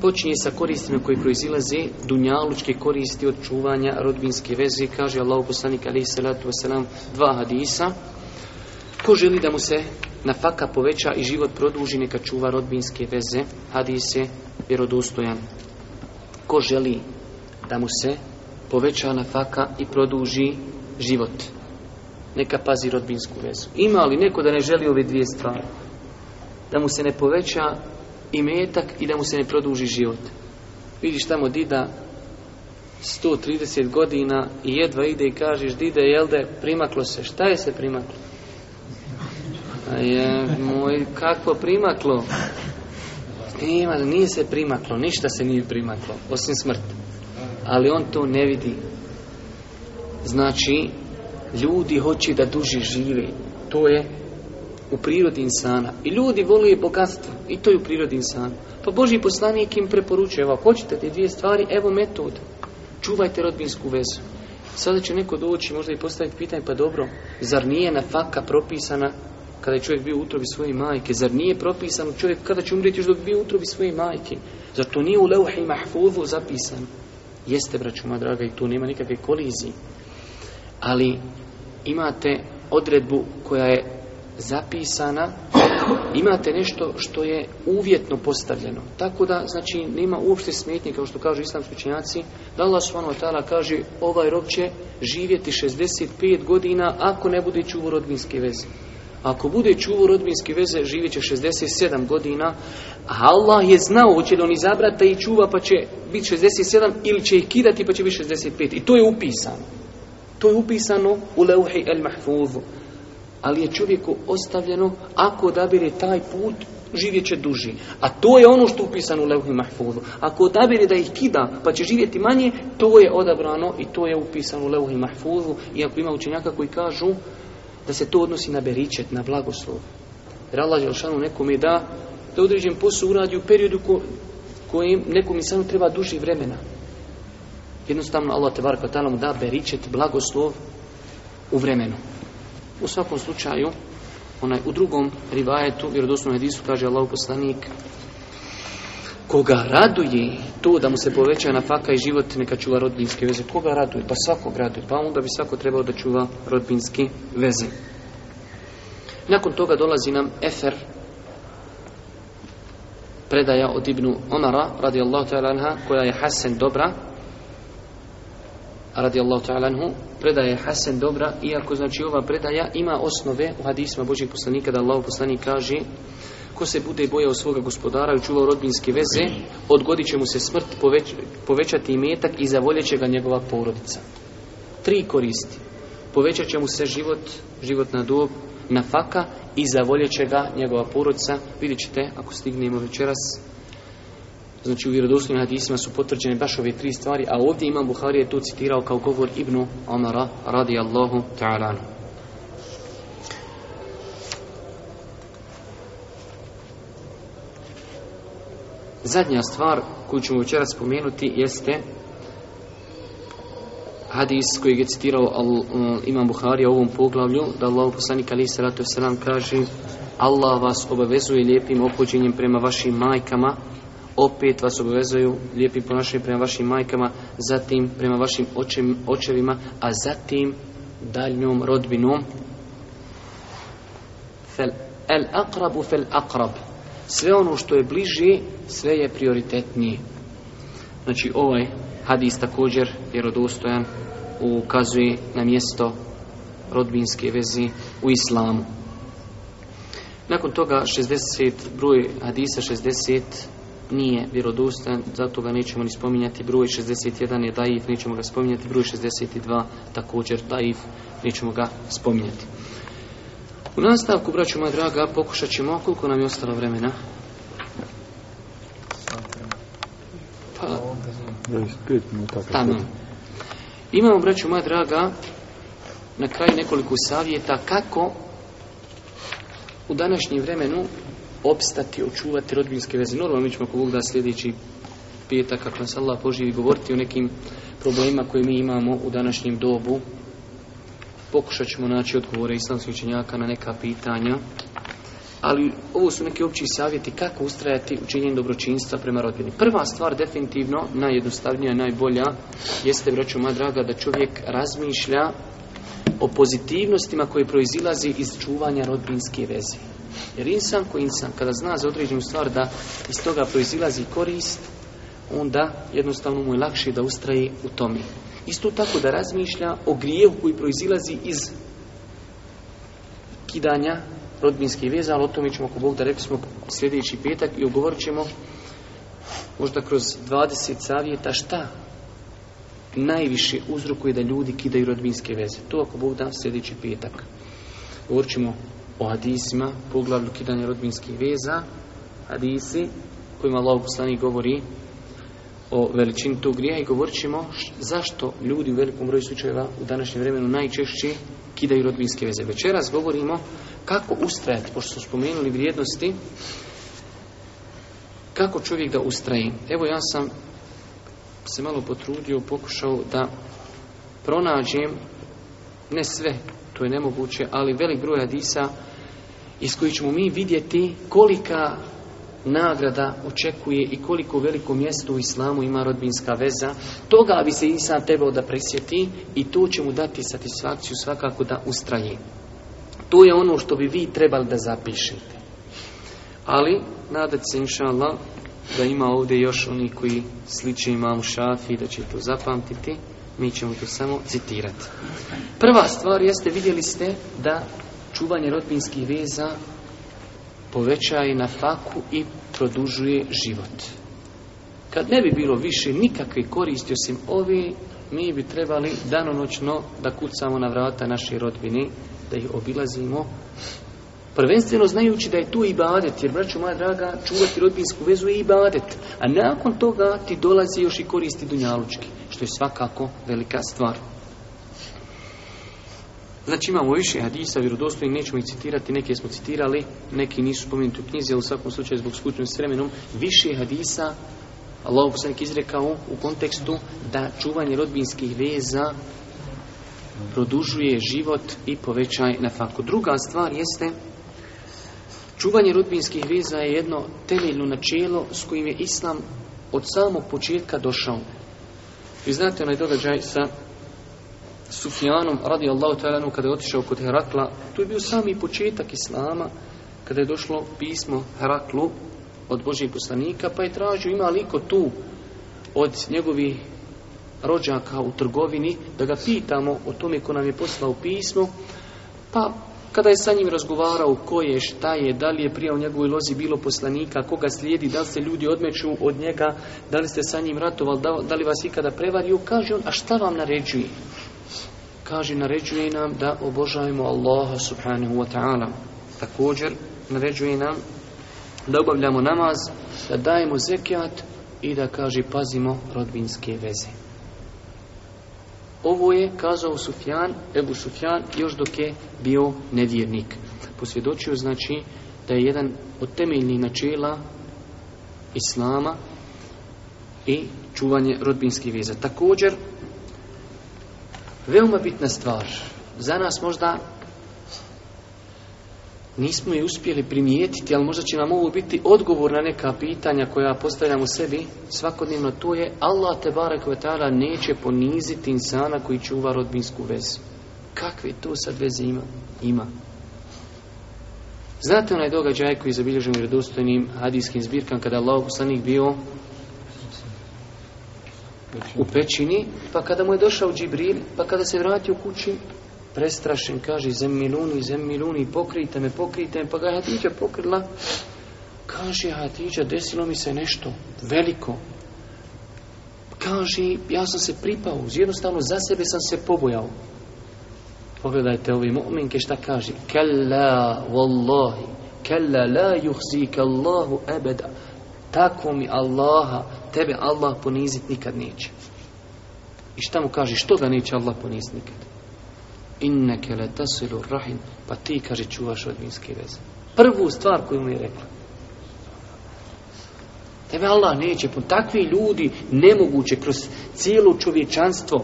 Počinje sa koristima koji proizilaze dunjalučke koristi od čuvanja rodbinske veze, kaže Allah poslanik alaih salatu wasalam, dva hadisa. Ko želi da mu se na faka poveća i život produži neka čuva rodbinske veze, hadis je vjerodostojan. Ko želi da mu se poveća na faka i produži život, neka pazi rodbinsku vezu. Ima li neko da ne želi ove dvije stvari? Da mu se ne poveća imetak i da mu se ne produži život. Vidiš tamo dida 130 godina i jedva ide i kažeš dide jelde primaklo se. Šta je se primaklo? A je, moj, kako primaklo? nije se primaklo, ništa se nije primaklo, osim smrt. Ali on to ne vidi. Znači, ljudi hoće da duže žive. To je u prirodi insana. I ljudi vole bogatstvo. I to je u prirodi insana. Pa Boži poslanik im preporučuje, evo, hoćete te dvije stvari, evo metod. Čuvajte rodbinsku vezu. Sada će neko doći možda i postaviti pitanje, pa dobro, zar nije na faka propisana kada je čovjek bio u utrobi svoje majke? Zar nije propisan čovjek kada će umrijeti još dok bio u utrobi svoje majke? Zar to nije u leuhi mahfuzu zapisan? Jeste, braćuma draga, i tu nema nikakve kolizije ali imate odredbu koja je zapisana, imate nešto što je uvjetno postavljeno. Tako da, znači, nema uopšte smetnje, kao što kažu islamski učenjaci, da Allah subhanahu kaže, ovaj rok će živjeti 65 godina ako ne bude čuvar rodbinske veze. Ako bude čuvar rodbinske veze, živjet će 67 godina, a Allah je znao, hoće li on izabrati i čuva, pa će biti 67, ili će ih kidati, pa će biti 65. I to je upisano. To je upisano u Leuhi El Mahfuzu. Ali je čovjeku ostavljeno, ako odabire taj put, živjet će duži. A to je ono što je upisano u Leuhi Mahfuzu. Ako odabire da ih kida, pa će živjeti manje, to je odabrano i to je upisano u Leuhi Mahfuzu. Iako ima učenjaka koji kažu da se to odnosi na beričet, na blagoslov. Rala Allah Jelšanu nekome da da određen posao uradi u periodu ko, kojim nekom insanu treba duži vremena. Jednostavno Allah te da, da beričet blagoslov u vremenu. U svakom slučaju, onaj u drugom rivajetu, jer doslovno hadisu kaže Allah poslanik koga raduje to da mu se poveća na faka i život neka čuva rodbinske veze. Koga raduje? Pa svakog raduje. Pa onda bi svako trebao da čuva rodbinske veze. Nakon toga dolazi nam Efer predaja od Ibnu Omara radijallahu ta'ala koja je hasen dobra Allahu ta'ala anhu, predaja Hasan dobra, iako znači ova predaja ima osnove u hadisma Božih poslanika da Allah poslanik kaže ko se bude bojao svoga gospodara i čuvao rodbinske veze, odgodit će mu se smrt, povećati imetak i zavoljet će ga njegova porodica. Tri koristi. Povećat će mu se život, život životna na faka i zavoljet će ga njegova porodica. Vidjet ćete, ako stignemo večeras, Znači u vjerodostojnim hadisima su potvrđene baš ove tri stvari, a ovdje Imam Buhari je to citirao kao govor Ibnu Omara radijallahu ta'ala. Zadnja stvar koju ćemo večeras spomenuti jeste hadis koji je citirao um, Imam Buhari u ovom poglavlju, da Allah poslanik ali salatu salam kaže Allah vas obavezuje lijepim opođenjem prema vašim majkama opet vas obvezuju lijepim ponašanjem prema vašim majkama, zatim prema vašim očevima, a zatim daljnjom rodbinom. Fel, el akrabu fel akrab. Sve ono što je bliži, sve je prioritetnije. Znači ovaj hadis također vjerodostojan ukazuje na mjesto rodbinske vezi u islamu. Nakon toga 60 broj hadisa 60 nije vjerodostan, zato ga nećemo ni spominjati. Broj 61 je daif, nećemo ga spominjati. Broj 62 također daif, nećemo ga spominjati. U nastavku, braću moja draga, pokušat ćemo, koliko nam je ostalo vremena? Pa, tamo. Imamo, braću moja draga, na kraju nekoliko savjeta kako u današnjem vremenu opstati, očuvati rodbinske veze. Normalno mi ćemo ako da sljedeći petak, kako nas Allah poživi, govoriti o nekim problemima koje mi imamo u današnjem dobu. Pokušat ćemo naći odgovore islamskih učenjaka na neka pitanja. Ali ovo su neki opći savjeti kako ustrajati učinjenje dobročinstva prema rodbini. Prva stvar definitivno, najjednostavnija i najbolja, jeste, vraću moja draga, da čovjek razmišlja o pozitivnostima koje proizilazi iz čuvanja rodbinske veze. Jer insan koji insan, kada zna za određenu stvar da iz toga proizilazi korist, onda jednostavno mu je lakše da ustraje u tome. Isto tako da razmišlja o grijehu koji proizilazi iz kidanja rodbinske veza, ali o tome ćemo, ako Bog da rekli smo sljedeći petak i ogovorit ćemo možda kroz 20 savjeta šta najviše uzrokuje da ljudi kidaju rodbinske veze. To ako Bog da sljedeći petak. Govorit ćemo o hadisima, poglavlju kidanja rodbinskih veza, hadisi kojima Allah poslanik govori o veličini tog grija i govorit ćemo zašto ljudi u velikom broju slučajeva u današnjem vremenu najčešće kidaju rodbinske veze. Večeras govorimo kako ustrajati, pošto smo spomenuli vrijednosti, kako čovjek da ustraji. Evo ja sam se malo potrudio, pokušao da pronađem ne sve to je nemoguće, ali velik broj hadisa iz koji ćemo mi vidjeti kolika nagrada očekuje i koliko veliko mjesto u islamu ima rodbinska veza, toga bi se Isa trebao da presjeti i to će mu dati satisfakciju svakako da ustraje. To je ono što bi vi trebali da zapišete. Ali, nadat se inša Allah, da ima ovdje još oni koji sliče imam šafi, da će to zapamtiti. Mi ćemo to samo citirati. Prva stvar jeste, vidjeli ste da čuvanje rodbinskih veza povećaje na faku i produžuje život. Kad ne bi bilo više nikakve koristi osim ovi, mi bi trebali danonoćno da kucamo na vrata naše rodbine, da ih obilazimo. Prvenstveno znajući da je tu ibadet, jer braću moja draga, čuvati rodbinsku vezu je ibadet, a nakon toga ti dolazi još i koristi dunjalučki što je svakako velika stvar. Znači imamo više hadisa, vjerodostojni, nećemo ih citirati, neke smo citirali, neki nisu spomenuti u knjizi, ali u svakom slučaju zbog slučajnosti s vremenom, više hadisa Allah poslanik izrekao u kontekstu da čuvanje rodbinskih veza produžuje život i povećaj na faku. Druga stvar jeste čuvanje rodbinskih veza je jedno temeljno načelo s kojim je Islam od samog početka došao. Vi znate onaj događaj sa Sufjanom radi Allahu kada je otišao kod Herakla, to je bio sami početak Islama kada je došlo pismo Heraklu od Božih poslanika, pa je tražio ima liko tu od njegovih rođaka u trgovini da ga pitamo o tome ko nam je poslao pismo, pa kada je sa njim razgovarao ko je, šta je, da li je prije u njegovoj lozi bilo poslanika, koga slijedi, da li se ljudi odmeću od njega, da li ste sa njim ratovali, da, da li vas ikada prevario, kaže on, a šta vam naređuje? Kaže, naređuje nam da obožajemo Allaha subhanahu wa ta'ala. Također, naređuje nam da obavljamo namaz, da dajemo zekijat i da, kaže, pazimo rodbinske veze. Ovo je, kazao Sufjan, Ebu Sufjan, još dok je bio nevjernik. Posvjedočio znači da je jedan od temeljnih načela Islama i čuvanje rodbinskih veza. Također, veoma bitna stvar, za nas možda Nismo je uspjeli primijetiti, ali možda će nam ovo biti odgovor na neka pitanja koja postavljam u sebi svakodnevno. To je Allah te barek vetara neće poniziti insana koji čuva rodbinsku vezu. Kakve to sad veze ima? Ima. Znate onaj događaj koji je zabilježen redostojnim hadijskim zbirkama kada Allah poslanik bio u pećini, pa kada mu je došao Džibril, pa kada se vratio kući, prestrašen, kaže zemiluni, zemiluni, pokrijte me, pokrijte me, pa ga je Hatiđa pokrila. Kaže Hatiđa, desilo mi se nešto veliko. Kaže, ja sam se pripao, jednostavno za sebe sam se pobojao. Pogledajte ovi mu'minke šta kaže. Kalla, wallahi, kalla la yuhzika Allahu ebeda. Tako mi Allaha, tebe Allah ponizit nikad neće. I šta mu kaže, što ga neće Allah ponizit nikad? inneke le tasilu rahim, pa ti, kaže, čuvaš rodbinske veze. Prvu stvar koju mi je rekla. Tebe Allah neće, pun takvi ljudi nemoguće kroz cijelo čovječanstvo,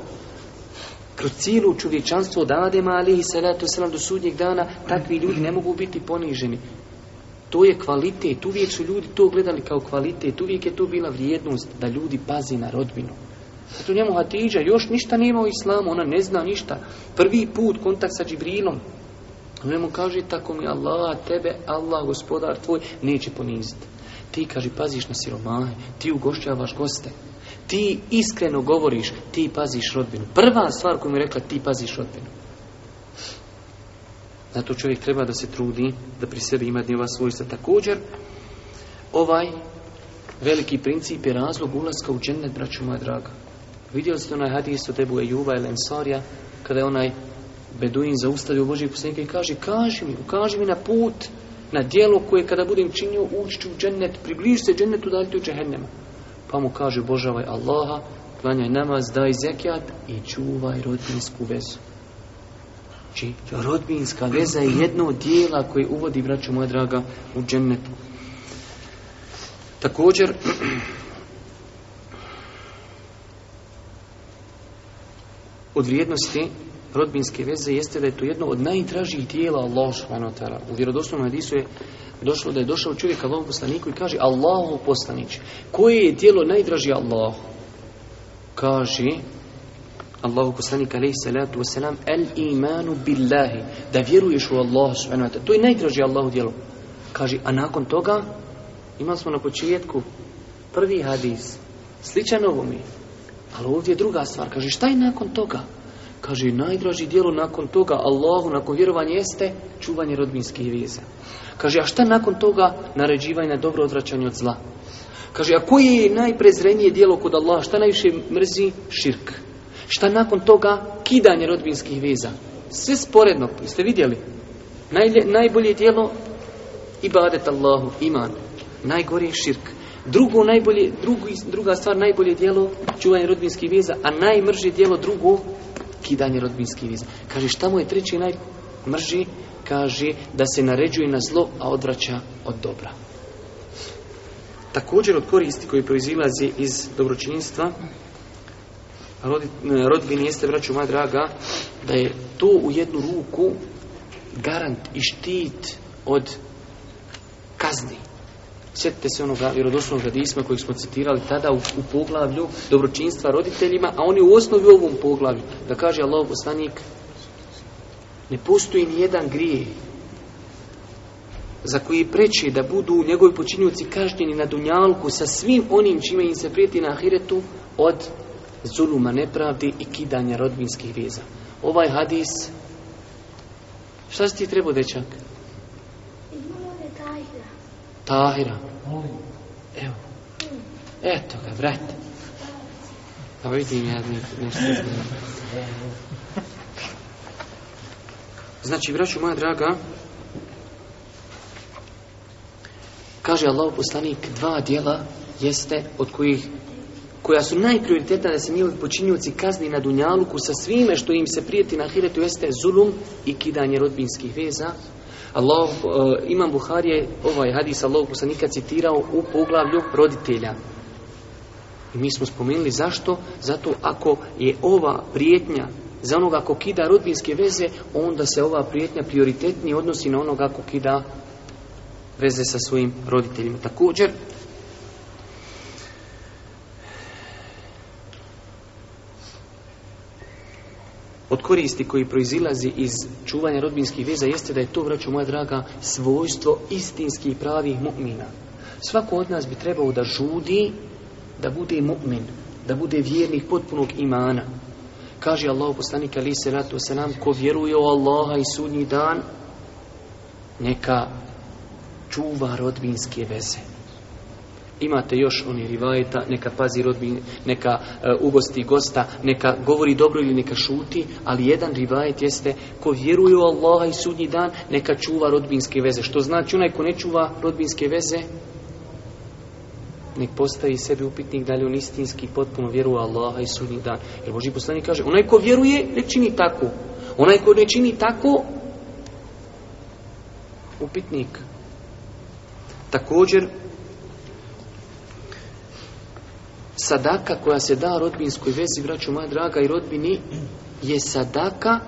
kroz cijelo čovječanstvo od Adema ali i Salatu Salam do sudnjeg dana, takvi ljudi ne mogu biti poniženi. To je kvalitet, uvijek su ljudi to gledali kao kvalitet, uvijek je to bila vrijednost da ljudi pazi na rodbinu. Zato njemu Hatidža još ništa nema u islamu, ona ne zna ništa. Prvi put kontakt sa Džibrilom. On njemu kaže, tako mi Allah, tebe Allah, gospodar tvoj, neće poniziti. Ti, kaže, paziš na siromahe, ti ugošćavaš goste. Ti iskreno govoriš, ti paziš rodbinu. Prva stvar koju mi je rekla, ti paziš rodbinu. Zato čovjek treba da se trudi, da pri sebi ima dnjeva svojstva. Također, ovaj veliki princip je razlog ulaska u džennet, braću moja draga. Vidjeli ste onaj hadis od Ebu Ejuba ili Ensarija, kada je onaj Beduin zaustavio Božih posljednika i kaže, kaži mi, ukaži mi na put, na dijelo koje kada budem činio ući u džennet, približi se džennetu, daljte u džehennema. Pa mu kaže, božavaj Allaha, klanjaj namaz, daj zekijat i čuvaj rodbinsku vezu. Či znači, rodbinska veza je jedno od dijela koje uvodi, braću moja draga, u džennetu. Također, od vrijednosti rodbinske veze jeste da je to jedno od najdražih tijela Allah. subhanahu U vjerodostojnom hadisu je došlo da je došao čovjek Allahu poslaniku i kaže Allahu poslanić, koje je dijelo najdraži Allahu? Kaže Allahu poslanik alaihi salatu el imanu billahi da vjeruješ u Allah. subhanahu To je najdraži Allahu dijelo. Kaže, a nakon toga imali smo na početku prvi hadis sličan ovome ali ovdje je druga stvar. Kaže, šta je nakon toga? Kaže, najdraži dijelo nakon toga Allahu, nakon vjerovanja jeste čuvanje rodbinskih veza. Kaže, a šta nakon toga naređivanje na dobro odvraćanje od zla? Kaže, a koje je najprezrenije dijelo kod Allaha? Šta najviše mrzi? Širk. Šta nakon toga? Kidanje rodbinskih veza. Sve sporedno, jeste vidjeli? Najbolje dijelo ibadet Allahu, iman. najgori širk. Drugo najbolje, druga stvar, najbolje djelo čuvanje rodbinskih viza, a najmrži djelo drugo, kidanje rodbinskih viza. Kaže, šta mu je treći najmrži? Kaže, da se naređuje na zlo, a odvraća od dobra. Također od koristi koji proizilazi iz dobročinjstva e, rodbini jeste, vraću moja draga, da je to u jednu ruku garant i štit od kazni Sjetite se onoga vjerodoslovnog radisma kojeg smo citirali tada u, poglavlju dobročinstva roditeljima, a oni u osnovi u ovom poglavlju, da kaže Allah poslanik, ne postoji ni jedan grijeh za koji preči da budu njegovi počinjuci kažnjeni na dunjalku sa svim onim čime im se prijeti na ahiretu od zuluma nepravdi i kidanja rodbinskih veza. Ovaj hadis, šta si ti trebao dečak? Tahira. Evo. Eto ga, vrat. Pa vidim ja nešto. Znači, vraću, moja draga, kaže Allah poslanik, dva dijela jeste od kojih koja su najprioritetna da se njihovi počinjuci kazni na dunjaluku sa svime što im se prijeti na hiretu jeste zulum i kidanje rodbinskih veza Allah, eh, Imam Buhari je ovaj hadis Allahog poslanika citirao u poglavlju roditelja. I mi smo spomenuli zašto? Zato ako je ova prijetnja za onoga ko kida rodbinske veze, onda se ova prijetnja prioritetnije odnosi na onoga ko kida veze sa svojim roditeljima. Također, od koristi koji proizilazi iz čuvanja rodbinskih veza jeste da je to, vraću moja draga, svojstvo istinskih pravih mu'mina. Svako od nas bi trebao da žudi da bude mu'min, da bude vjernik potpunog imana. Kaže Allah poslanik ali se ratu selam ko vjeruje u Allaha i sudnji dan neka čuva rodbinske veze. Imate još oni rivajeta, neka pazi rodbin, neka e, ugosti gosta, neka govori dobro ili neka šuti, ali jedan rivajet jeste ko vjeruje u Allaha i sudnji dan, neka čuva rodbinske veze. Što znači onaj ko ne čuva rodbinske veze, nek postavi sebi upitnik da li on istinski potpuno vjeruje Allaha i sudnji dan. Jer Boži poslani kaže, onaj ko vjeruje, ne čini tako. Onaj ko ne čini tako, upitnik. Također, sadaka koja se da rodbinskoj vezi, vraću moja draga, i rodbini je sadaka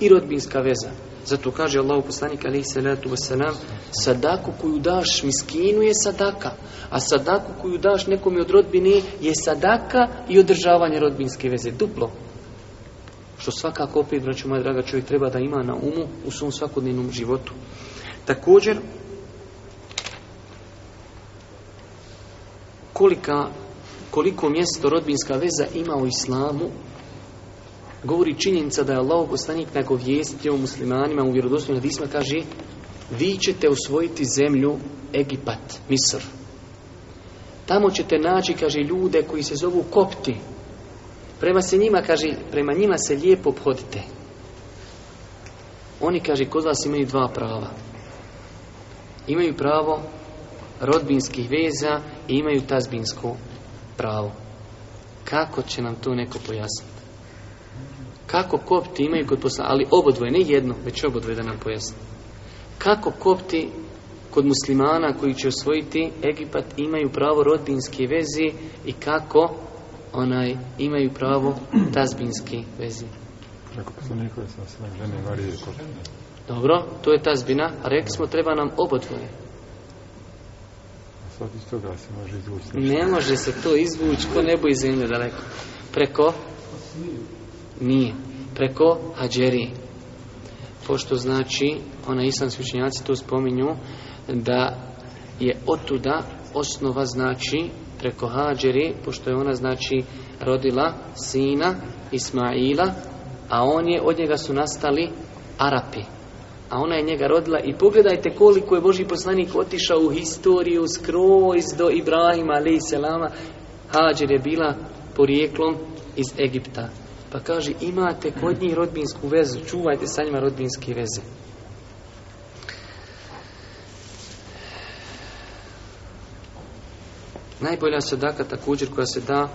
i rodbinska veza. Zato kaže Allah poslanik alaihi salatu wasalam, sadaku koju daš miskinu je sadaka, a sadaku koju daš nekom od rodbini, je sadaka i održavanje rodbinske veze, duplo. Što svakako opet, braću moja draga, čovjek treba da ima na umu u svom svakodnevnom životu. Također, kolika koliko mjesto rodbinska veza ima u islamu, govori činjenica da je Allah poslanik o muslimanima u vjerodostojnim disma kaže vi ćete osvojiti zemlju Egipat, Misr. Tamo ćete naći, kaže, ljude koji se zovu kopti. Prema se njima, kaže, prema njima se lijepo obhodite. Oni, kaže, kod vas imaju dva prava. Imaju pravo rodbinskih veza i imaju tazbinsko pravo. Kako će nam to neko pojasniti? Kako kopti imaju kod poslanika, ali obodvoje, ne jedno, već obodvoje da nam pojasni. Kako kopti kod muslimana koji će osvojiti Egipat imaju pravo rodbinske vezi i kako onaj imaju pravo tazbinske vezi. Dobro, to je tazbina, a rekli smo treba nam obodvoje se može izvući. Ne može se to izvući, ko nebo i zemlje daleko. Preko? Nije. Preko Hadžeri. Pošto znači, ona islamski učenjaci tu spominju, da je otuda osnova znači preko hađeri, pošto je ona znači rodila sina Ismaila, a on je, od njega su nastali Arapi a ona je njega rodila i pogledajte koliko je Boži poslanik otišao u historiju skroz do Ibrahima ali selama Hađer je bila porijeklom iz Egipta pa kaže imate kod njih rodbinsku vezu čuvajte sa njima rodbinske veze Najbolja sadaka također koja se da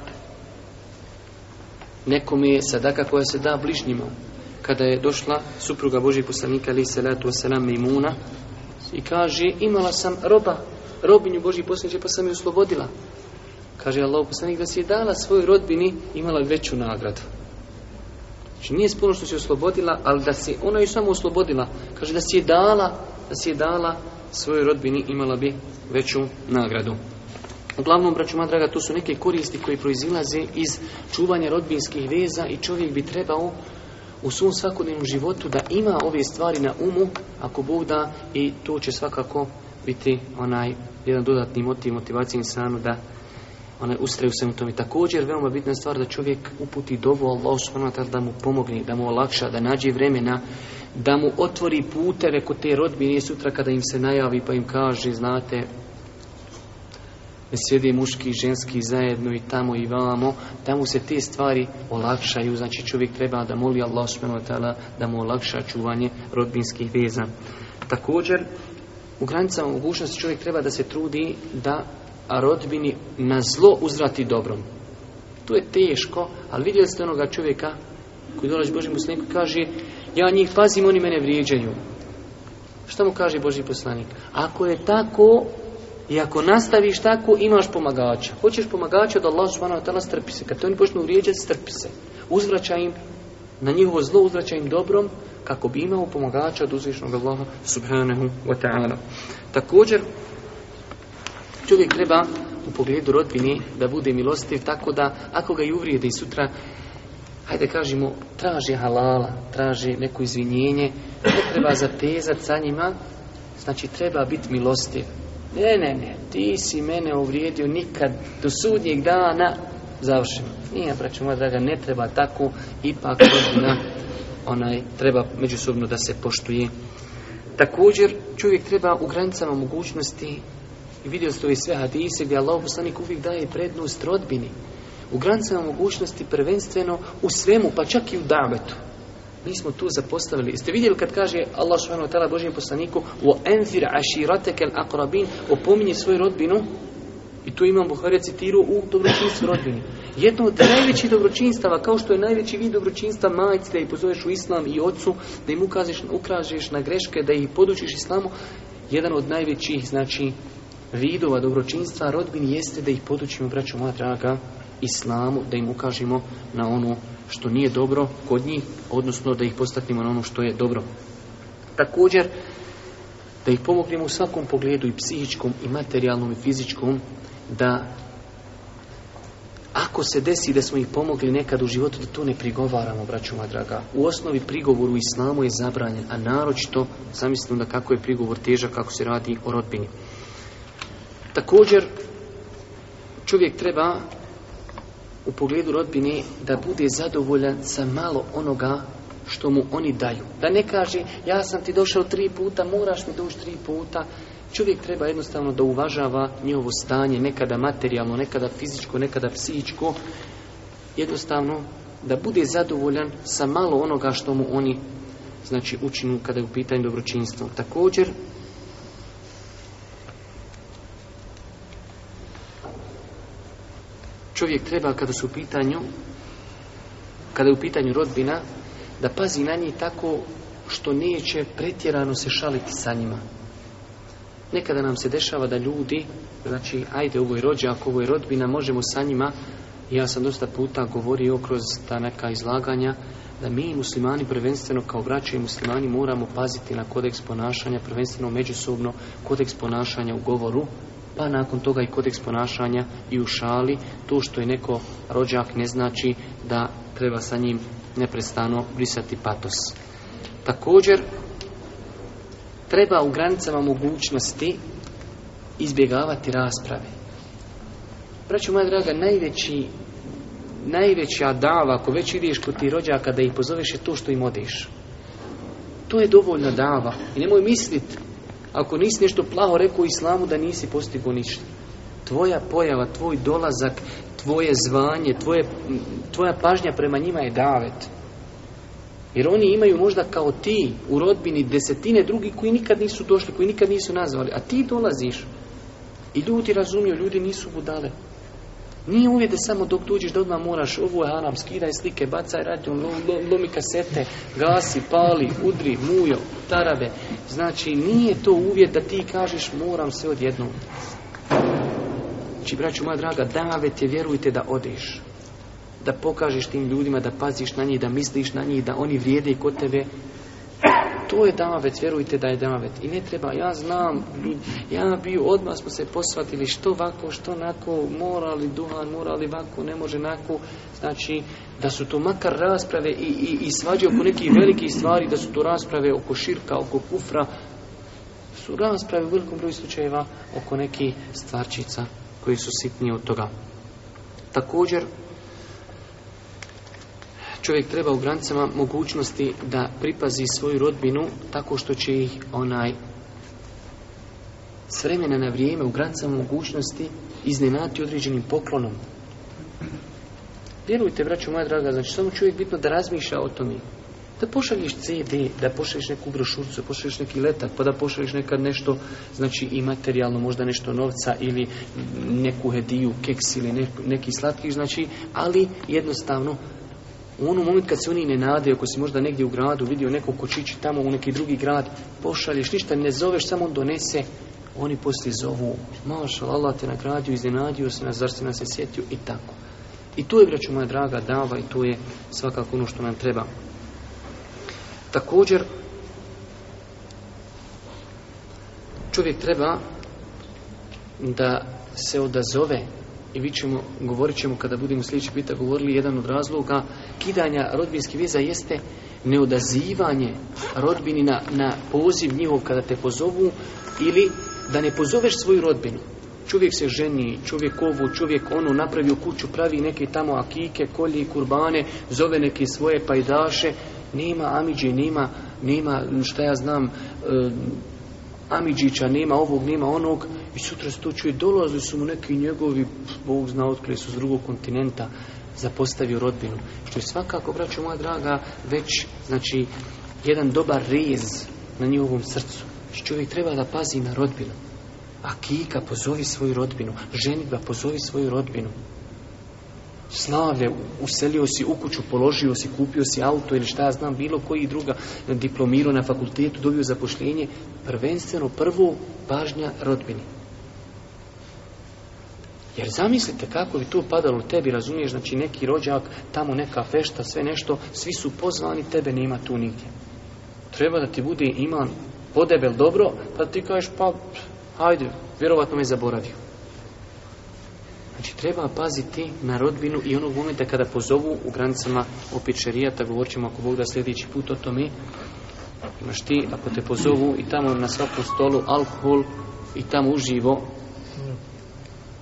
nekom je sadaka koja se da bližnjima kada je došla supruga Božjih poslanika ali salatu wasalam imuna i kaže imala sam roba, robinju Božih poslanika pa sam je oslobodila. Kaže Allah poslanik da si je dala svojoj rodbini imala veću nagradu. Znači nije spuno što si oslobodila, ali da si ona ju samo oslobodila. Kaže da si je dala, da je dala svojoj rodbini imala bi veću nagradu. Uglavnom, braću draga, to su neke koristi koje proizilaze iz čuvanja rodbinskih veza i čovjek bi trebao u svom svakodnevnom životu da ima ove stvari na umu ako Bog da i to će svakako biti onaj jedan dodatni motiv, motivacija insanu da onaj ustraju se u tome. Također veoma bitna stvar da čovjek uputi dovu Allah da mu pomogne, da mu olakša, da nađe vremena, da mu otvori puteve kod te rodbine sutra kada im se najavi pa im kaže, znate, sjede muški i ženski zajedno i tamo i vamo, Tamo se te stvari olakšaju, znači čovjek treba da moli Allah subhanahu da mu olakša čuvanje rodbinskih veza. Također, u granicama mogućnosti čovjek treba da se trudi da rodbini na zlo uzrati dobrom. To je teško, ali vidjeli ste onoga čovjeka koji dolazi Boži poslaniku i kaže ja njih pazim, oni mene vrijeđaju. Šta mu kaže Boži poslanik? Ako je tako, i ako nastaviš tako, imaš pomagača. Hoćeš pomagača da Allah subhanahu wa strpi se. Kad te oni počnu vrijeđati, strpi se. Uzvraća im na njihovo zlo, uzvraća im dobrom, kako bi imao pomagača od uzvišnog Allaha subhanahu wa ta'ala. Također, čovjek treba u pogledu rodbine da bude milostiv, tako da ako ga i uvrijede i sutra, hajde kažemo, traži halala, traži neko izvinjenje, ne treba zatezati sa njima, znači treba biti milostiv. Ne, ne, ne, ti si mene uvrijedio nikad do sudnjeg dana završeno. Nije, braću moja draga, ne treba tako, ipak godina, onaj, treba međusobno da se poštuje. Također, čovjek treba u granicama mogućnosti, i vidio ste ovi sve hadise gdje Allah poslanik uvijek daje prednost rodbini. U granicama mogućnosti prvenstveno u svemu, pa čak i u davetu. Mi smo tu zapostavili. Jeste vidjeli kad kaže Allah subhanahu wa ta'ala Božijem poslaniku enfir enzir al akrabin opominje svoju rodbinu i tu imam Buharija citiru u dobročinstvu rodbini. Jedno od najvećih dobročinstava, kao što je najveći vid dobročinstva majci, da ih pozoveš u islam i ocu, da im ukažeš, ukažeš na greške, da ih podučiš islamu, jedan od najvećih, znači, vidova dobročinstva rodbini jeste da ih podučimo, braću moja draga, islamu, da im ukažemo na onu što nije dobro kod njih, odnosno da ih postaknemo na ono što je dobro. Također, da ih pomognemo u svakom pogledu i psihičkom, i materijalnom, i fizičkom, da ako se desi da smo ih pomogli nekad u životu, da to ne prigovaramo, braćuma draga. U osnovi prigovoru, u islamu je zabranjen, a naročito, zamislimo da kako je prigovor težak, kako se radi o rodbini. Također, čovjek treba u pogledu rodbine da bude zadovoljan sa malo onoga što mu oni daju. Da ne kaže, ja sam ti došao tri puta, moraš mi doći tri puta. Čovjek treba jednostavno da uvažava njihovo stanje, nekada materijalno, nekada fizičko, nekada psihičko. Jednostavno da bude zadovoljan sa malo onoga što mu oni znači učinu kada je u pitanju dobročinstva. Također čovjek treba kada su u pitanju kada je u pitanju rodbina da pazi na njih tako što neće pretjerano se šaliti sa njima. Nekada nam se dešava da ljudi, znači, ajde, ovo je ako ovo je rodbina, možemo sa njima, ja sam dosta puta govorio kroz ta neka izlaganja, da mi muslimani prvenstveno kao braće i muslimani moramo paziti na kodeks ponašanja, prvenstveno međusobno kodeks ponašanja u govoru, pa nakon toga i kodeks ponašanja i u šali, to što je neko rođak ne znači da treba sa njim neprestano brisati patos. Također, treba u granicama mogućnosti izbjegavati rasprave. Braću moja draga, najveći najveća dava, ako već ideš kod ti rođaka da ih pozoveš je to što im odeš. To je dovoljna dava. I nemoj misliti ako nisi nešto plaho rekao u islamu da nisi postigo ništa. Tvoja pojava, tvoj dolazak, tvoje zvanje, tvoje, tvoja pažnja prema njima je davet. Jer oni imaju možda kao ti u rodbini desetine drugih koji nikad nisu došli, koji nikad nisu nazvali. A ti dolaziš. I ljudi razumiju, ljudi nisu budale. Nije uvjet da samo dok tuđiš da odmah moraš ovu je haram, skidaj slike, bacaj radio, lomi kasete, gasi, pali, udri, mujo, tarabe. Znači nije to uvjet da ti kažeš moram se odjednom. Znači braću moja draga, davet je vjerujte da odeš. Da pokažeš tim ljudima, da paziš na njih, da misliš na njih, da oni vrijede i kod tebe to je davet, vjerujte da je davet. I ne treba, ja znam, ja odmah smo se posvatili što vako, što nako, mora li duhan, mora li ovako, ne može nako, Znači, da su to makar rasprave i, i, svađe oko nekih velikih stvari, da su to rasprave oko širka, oko kufra, su rasprave u velikom broju slučajeva oko nekih stvarčica koji su sitniji od toga. Također, čovjek treba u granicama mogućnosti da pripazi svoju rodbinu tako što će ih onaj s vremena na vrijeme u granicama mogućnosti iznenati određenim poklonom. Vjerujte, braćo moja draga, znači samo čovjek bitno da razmišlja o tome. Da pošalješ CD, da pošalješ neku brošurcu, da pošalješ neki letak, pa da pošalješ nekad nešto, znači i materijalno, možda nešto novca ili neku hediju, keks ili neki slatki, znači, ali jednostavno u onom momentu kad se oni ne nade, ako si možda negdje u gradu vidio nekog kočići tamo u neki drugi grad, pošalješ, ništa ne zoveš, samo on donese, oni poslije zovu, mašal, Allah te nagradio, iznenadio se nas, zar se nas je sjetio i tako. I to je, braću moja draga, dava i to je svakako ono što nam treba. Također, čovjek treba da se odazove i vi ćemo, govorit ćemo kada budemo sljedeći pita govorili, jedan od razloga kidanja rodbinskih veza jeste neodazivanje rodbini na, poziv njihov kada te pozovu ili da ne pozoveš svoju rodbinu. Čovjek se ženi, čovjek ovu, čovjek onu napravi u kuću, pravi neke tamo akike, i kurbane, zove neke svoje pajdaše, nema Amiđe, nema, nema šta ja znam, e, Amidžića, nema ovog, nema onog, i sutra se to čuje, dolazili su mu neki njegovi, Bog zna otkrili su s drugog kontinenta, zapostavio rodbinu. Što je svakako, braću moja draga, već, znači, jedan dobar rez na njihovom srcu. Što znači, čovjek treba da pazi na rodbinu. A kika pozovi svoju rodbinu, ženitba pozovi svoju rodbinu. Slavlje, uselio si u kuću, položio si, kupio si auto ili šta ja znam, bilo koji druga, diplomirao na fakultetu, dobio zapošljenje, prvenstveno prvo pažnja rodbini. Jer zamislite kako bi tu padalo u tebi, razumiješ, znači neki rođak, tamo neka fešta, sve nešto, svi su pozvani, tebe nema tu nigdje. Treba da ti bude iman podebel dobro, pa ti kažeš, pa, hajde, vjerovatno me zaboravio. Znači, treba paziti na rodbinu i onog momenta kada pozovu u granicama opičerijata, govorit ćemo ako Bog da sljedeći put o tome, imaš ti, ako te pozovu i tamo na svakom stolu alkohol i tamo uživo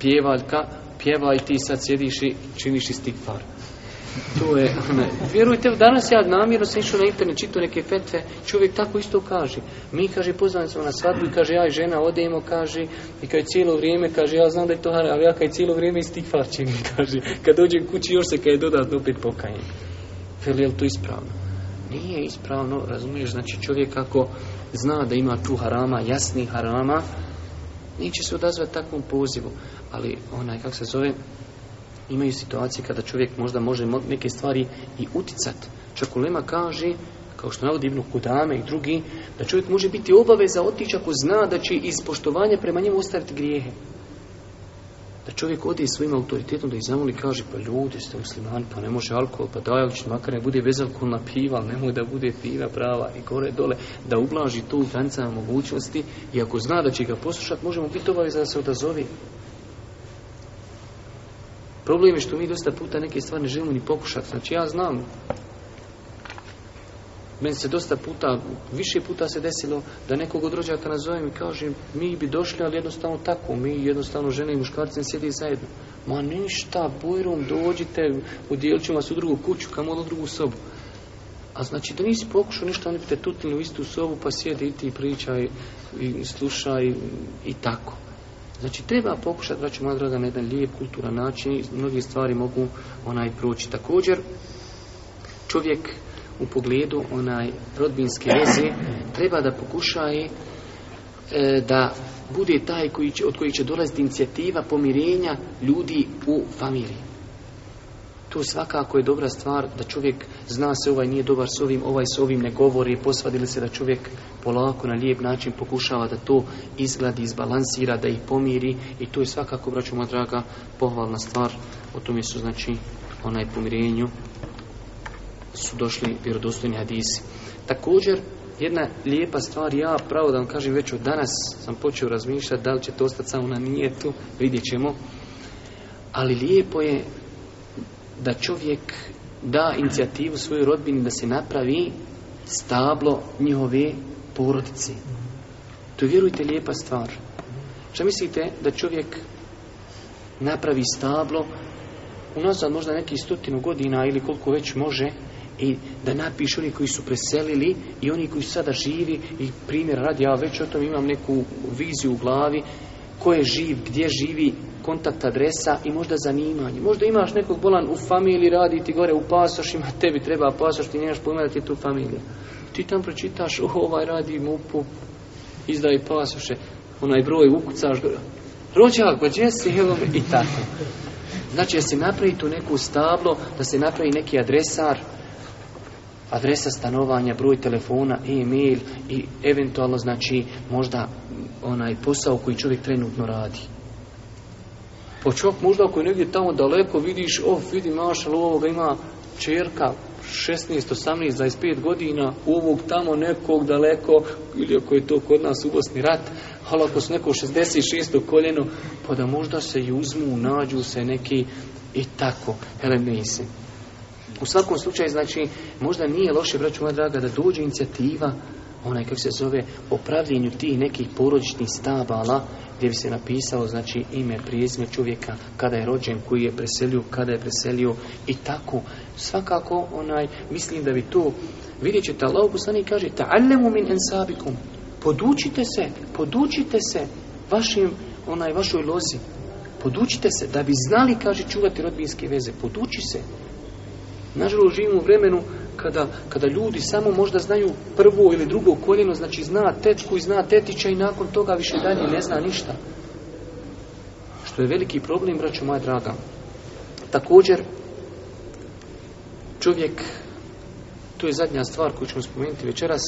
pjevaljka pjeva i ti sad sjediš i činiš istikvar. To je, ono, Vjerujte, danas ja namjerno sam išao na internet, čito neke fetve, čovjek tako isto kaže. Mi, kaže, pozvani smo na svadbu i kaže, ja i žena odemo, kaže, i kaže, cijelo vrijeme, kaže, ja znam da je to haram, ali ja kaj cijelo vrijeme istikvar činim, kaže. Kad dođem kući, još se kad je dodatno opet pokajem. Veli, je to ispravno? Nije ispravno, razumiješ, znači čovjek ako zna da ima tu harama, jasni harama, neće se odazvati takvom pozivu ali onaj, kako se zove, imaju situacije kada čovjek možda može neke stvari i uticat. lema kaže, kao što navodi Ibnu Kudame i drugi, da čovjek može biti obaveza otići ako zna da će iz poštovanja prema njemu ostaviti grijehe. Da čovjek ode svojim autoritetom da ih zamoli kaže, pa ljudi ste muslimani, pa ne može alkohol, pa daj makar ne bude bezalkoholna piva, ali nemoj da bude piva prava i gore dole, da ublaži tu granicama mogućnosti i ako zna da će ga poslušati, možemo biti obaveza da se odazovi. Problem je što mi dosta puta neke stvari ne želimo ni pokušati. Znači ja znam, meni se dosta puta, više puta se desilo da nekog od rođaka nazovem i kažem mi bi došli, ali jednostavno tako, mi jednostavno žene i muškarci ne sjedi zajedno. Ma ništa, bojrom dođite, udjelit ćemo vas u drugu kuću, kamo u drugu sobu. A znači da nisi pokušao ništa, oni bi te tutili u istu sobu, pa sjedi i ti pričaj, i slušaj i tako. Znači treba pokušati, braću moja draga, na jedan lijep, kulturan način, mnogi stvari mogu onaj proći. Također, čovjek u pogledu onaj rodbinske veze treba da pokuša i e, da bude taj koji od kojih će dolaziti inicijativa pomirenja ljudi u familiji. To svakako je dobra stvar da čovjek zna se ovaj nije dobar s ovim, ovaj s ovim ne govori, posvadili se da čovjek polako na lijep način pokušava da to izgladi, izbalansira, da ih pomiri i to je svakako, braćo moja draga, pohvalna stvar. O tome su znači onaj pomirenju su došli vjerodostojni hadisi. Također, jedna lijepa stvar, ja pravo da vam kažem već od danas sam počeo razmišljati da li će to ostati samo na nijetu, vidjet ćemo. Ali lijepo je da čovjek da inicijativu svojoj rodbini da se napravi stablo njihove porodice To je, vjerujte, lijepa stvar. Šta mislite da čovjek napravi stablo unazad možda nekih stotinu godina ili koliko već može i da napiše oni koji su preselili i oni koji sada živi i primjer radi, ja već o tom imam neku viziju u glavi ko je živ, gdje živi, kontakt adresa i možda zanimanje. Možda imaš nekog bolan u familiji, radi ti gore u pasošima, tebi treba pasoš, ti nemaš pojma da ti je tu familija. Ti tam pročitaš, ovaj radi mupu, izdaj pasoše, onaj broj ukucaš, rođak, pa gdje si, evo i tako. Znači, da se napravi tu neku stablo, da se napravi neki adresar, adresa stanovanja, broj telefona, e-mail i eventualno znači možda onaj posao koji čovjek trenutno radi. Pa čovjek možda ako je negdje tamo daleko vidiš, of, vidi mašal ovoga ima čerka 16, 18, 25 godina ovog tamo nekog daleko ili ako je to kod nas ubosni rat ali ako su neko 66. koljeno pa da možda se i uzmu, nađu se neki i tako, hele mislim u svakom slučaju, znači, možda nije loše, braću moja draga, da dođe inicijativa, onaj kako se zove, o pravljenju tih nekih porodičnih stabala, gdje bi se napisalo, znači, ime, prijezme čovjeka, kada je rođen, koji je preselio, kada je preselio i tako. Svakako, onaj, mislim da bi to, vidjet ćete, Allah poslani kaže, ta'allemu min ensabikum, podučite se, podučite se vašim, onaj, vašoj lozi, podučite se, da bi znali, kaže, čuvati rodbinske veze, poduči se, Nažalost, živimo u vremenu kada, kada ljudi samo možda znaju prvo ili drugo koljeno, znači zna tetku i zna tetića i nakon toga više dalje ne zna ništa. Što je veliki problem, braćo moja draga. Također, čovjek, to je zadnja stvar koju ćemo spomenuti večeras,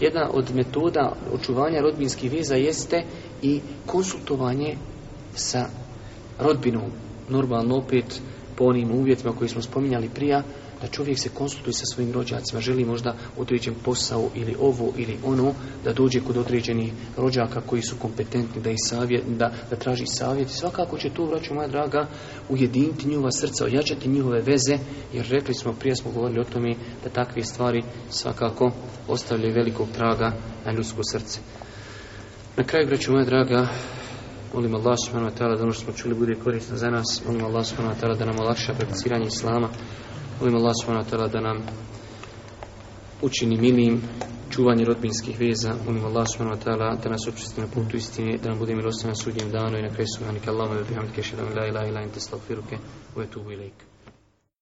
jedna od metoda očuvanja rodbinskih veza jeste i konsultovanje sa rodbinom. Normalno opet po onim uvjetima koji smo spominjali prija, da čovjek se konsultuje sa svojim rođacima, želi možda određen posao ili ovo ili ono, da dođe kod određenih rođaka koji su kompetentni da savjet, da, da traži savjet. svakako će to, vraću moja draga, ujediniti njihova srca, ojačati njihove veze, jer rekli smo, prije smo govorili o tome da takve stvari svakako ostavljaju velikog traga na ljudsko srce. Na kraju, vraću moja draga, Molim Allah subhanahu wa ta'ala da ono što smo čuli bude korisno za nas. Molim Allah subhanahu wa da nam olakša prakticiranje Islama. Molim Allah subhanahu da nam učini milim čuvanje rodbinskih veza. Molim Allah subhanahu da nas učesti na putu istine, da nam bude milostan na sudnjem danu i na kraju subhanika Allahumma bihamdike šedam la ilaha ila ente stagfiruke wa etubu ilaika.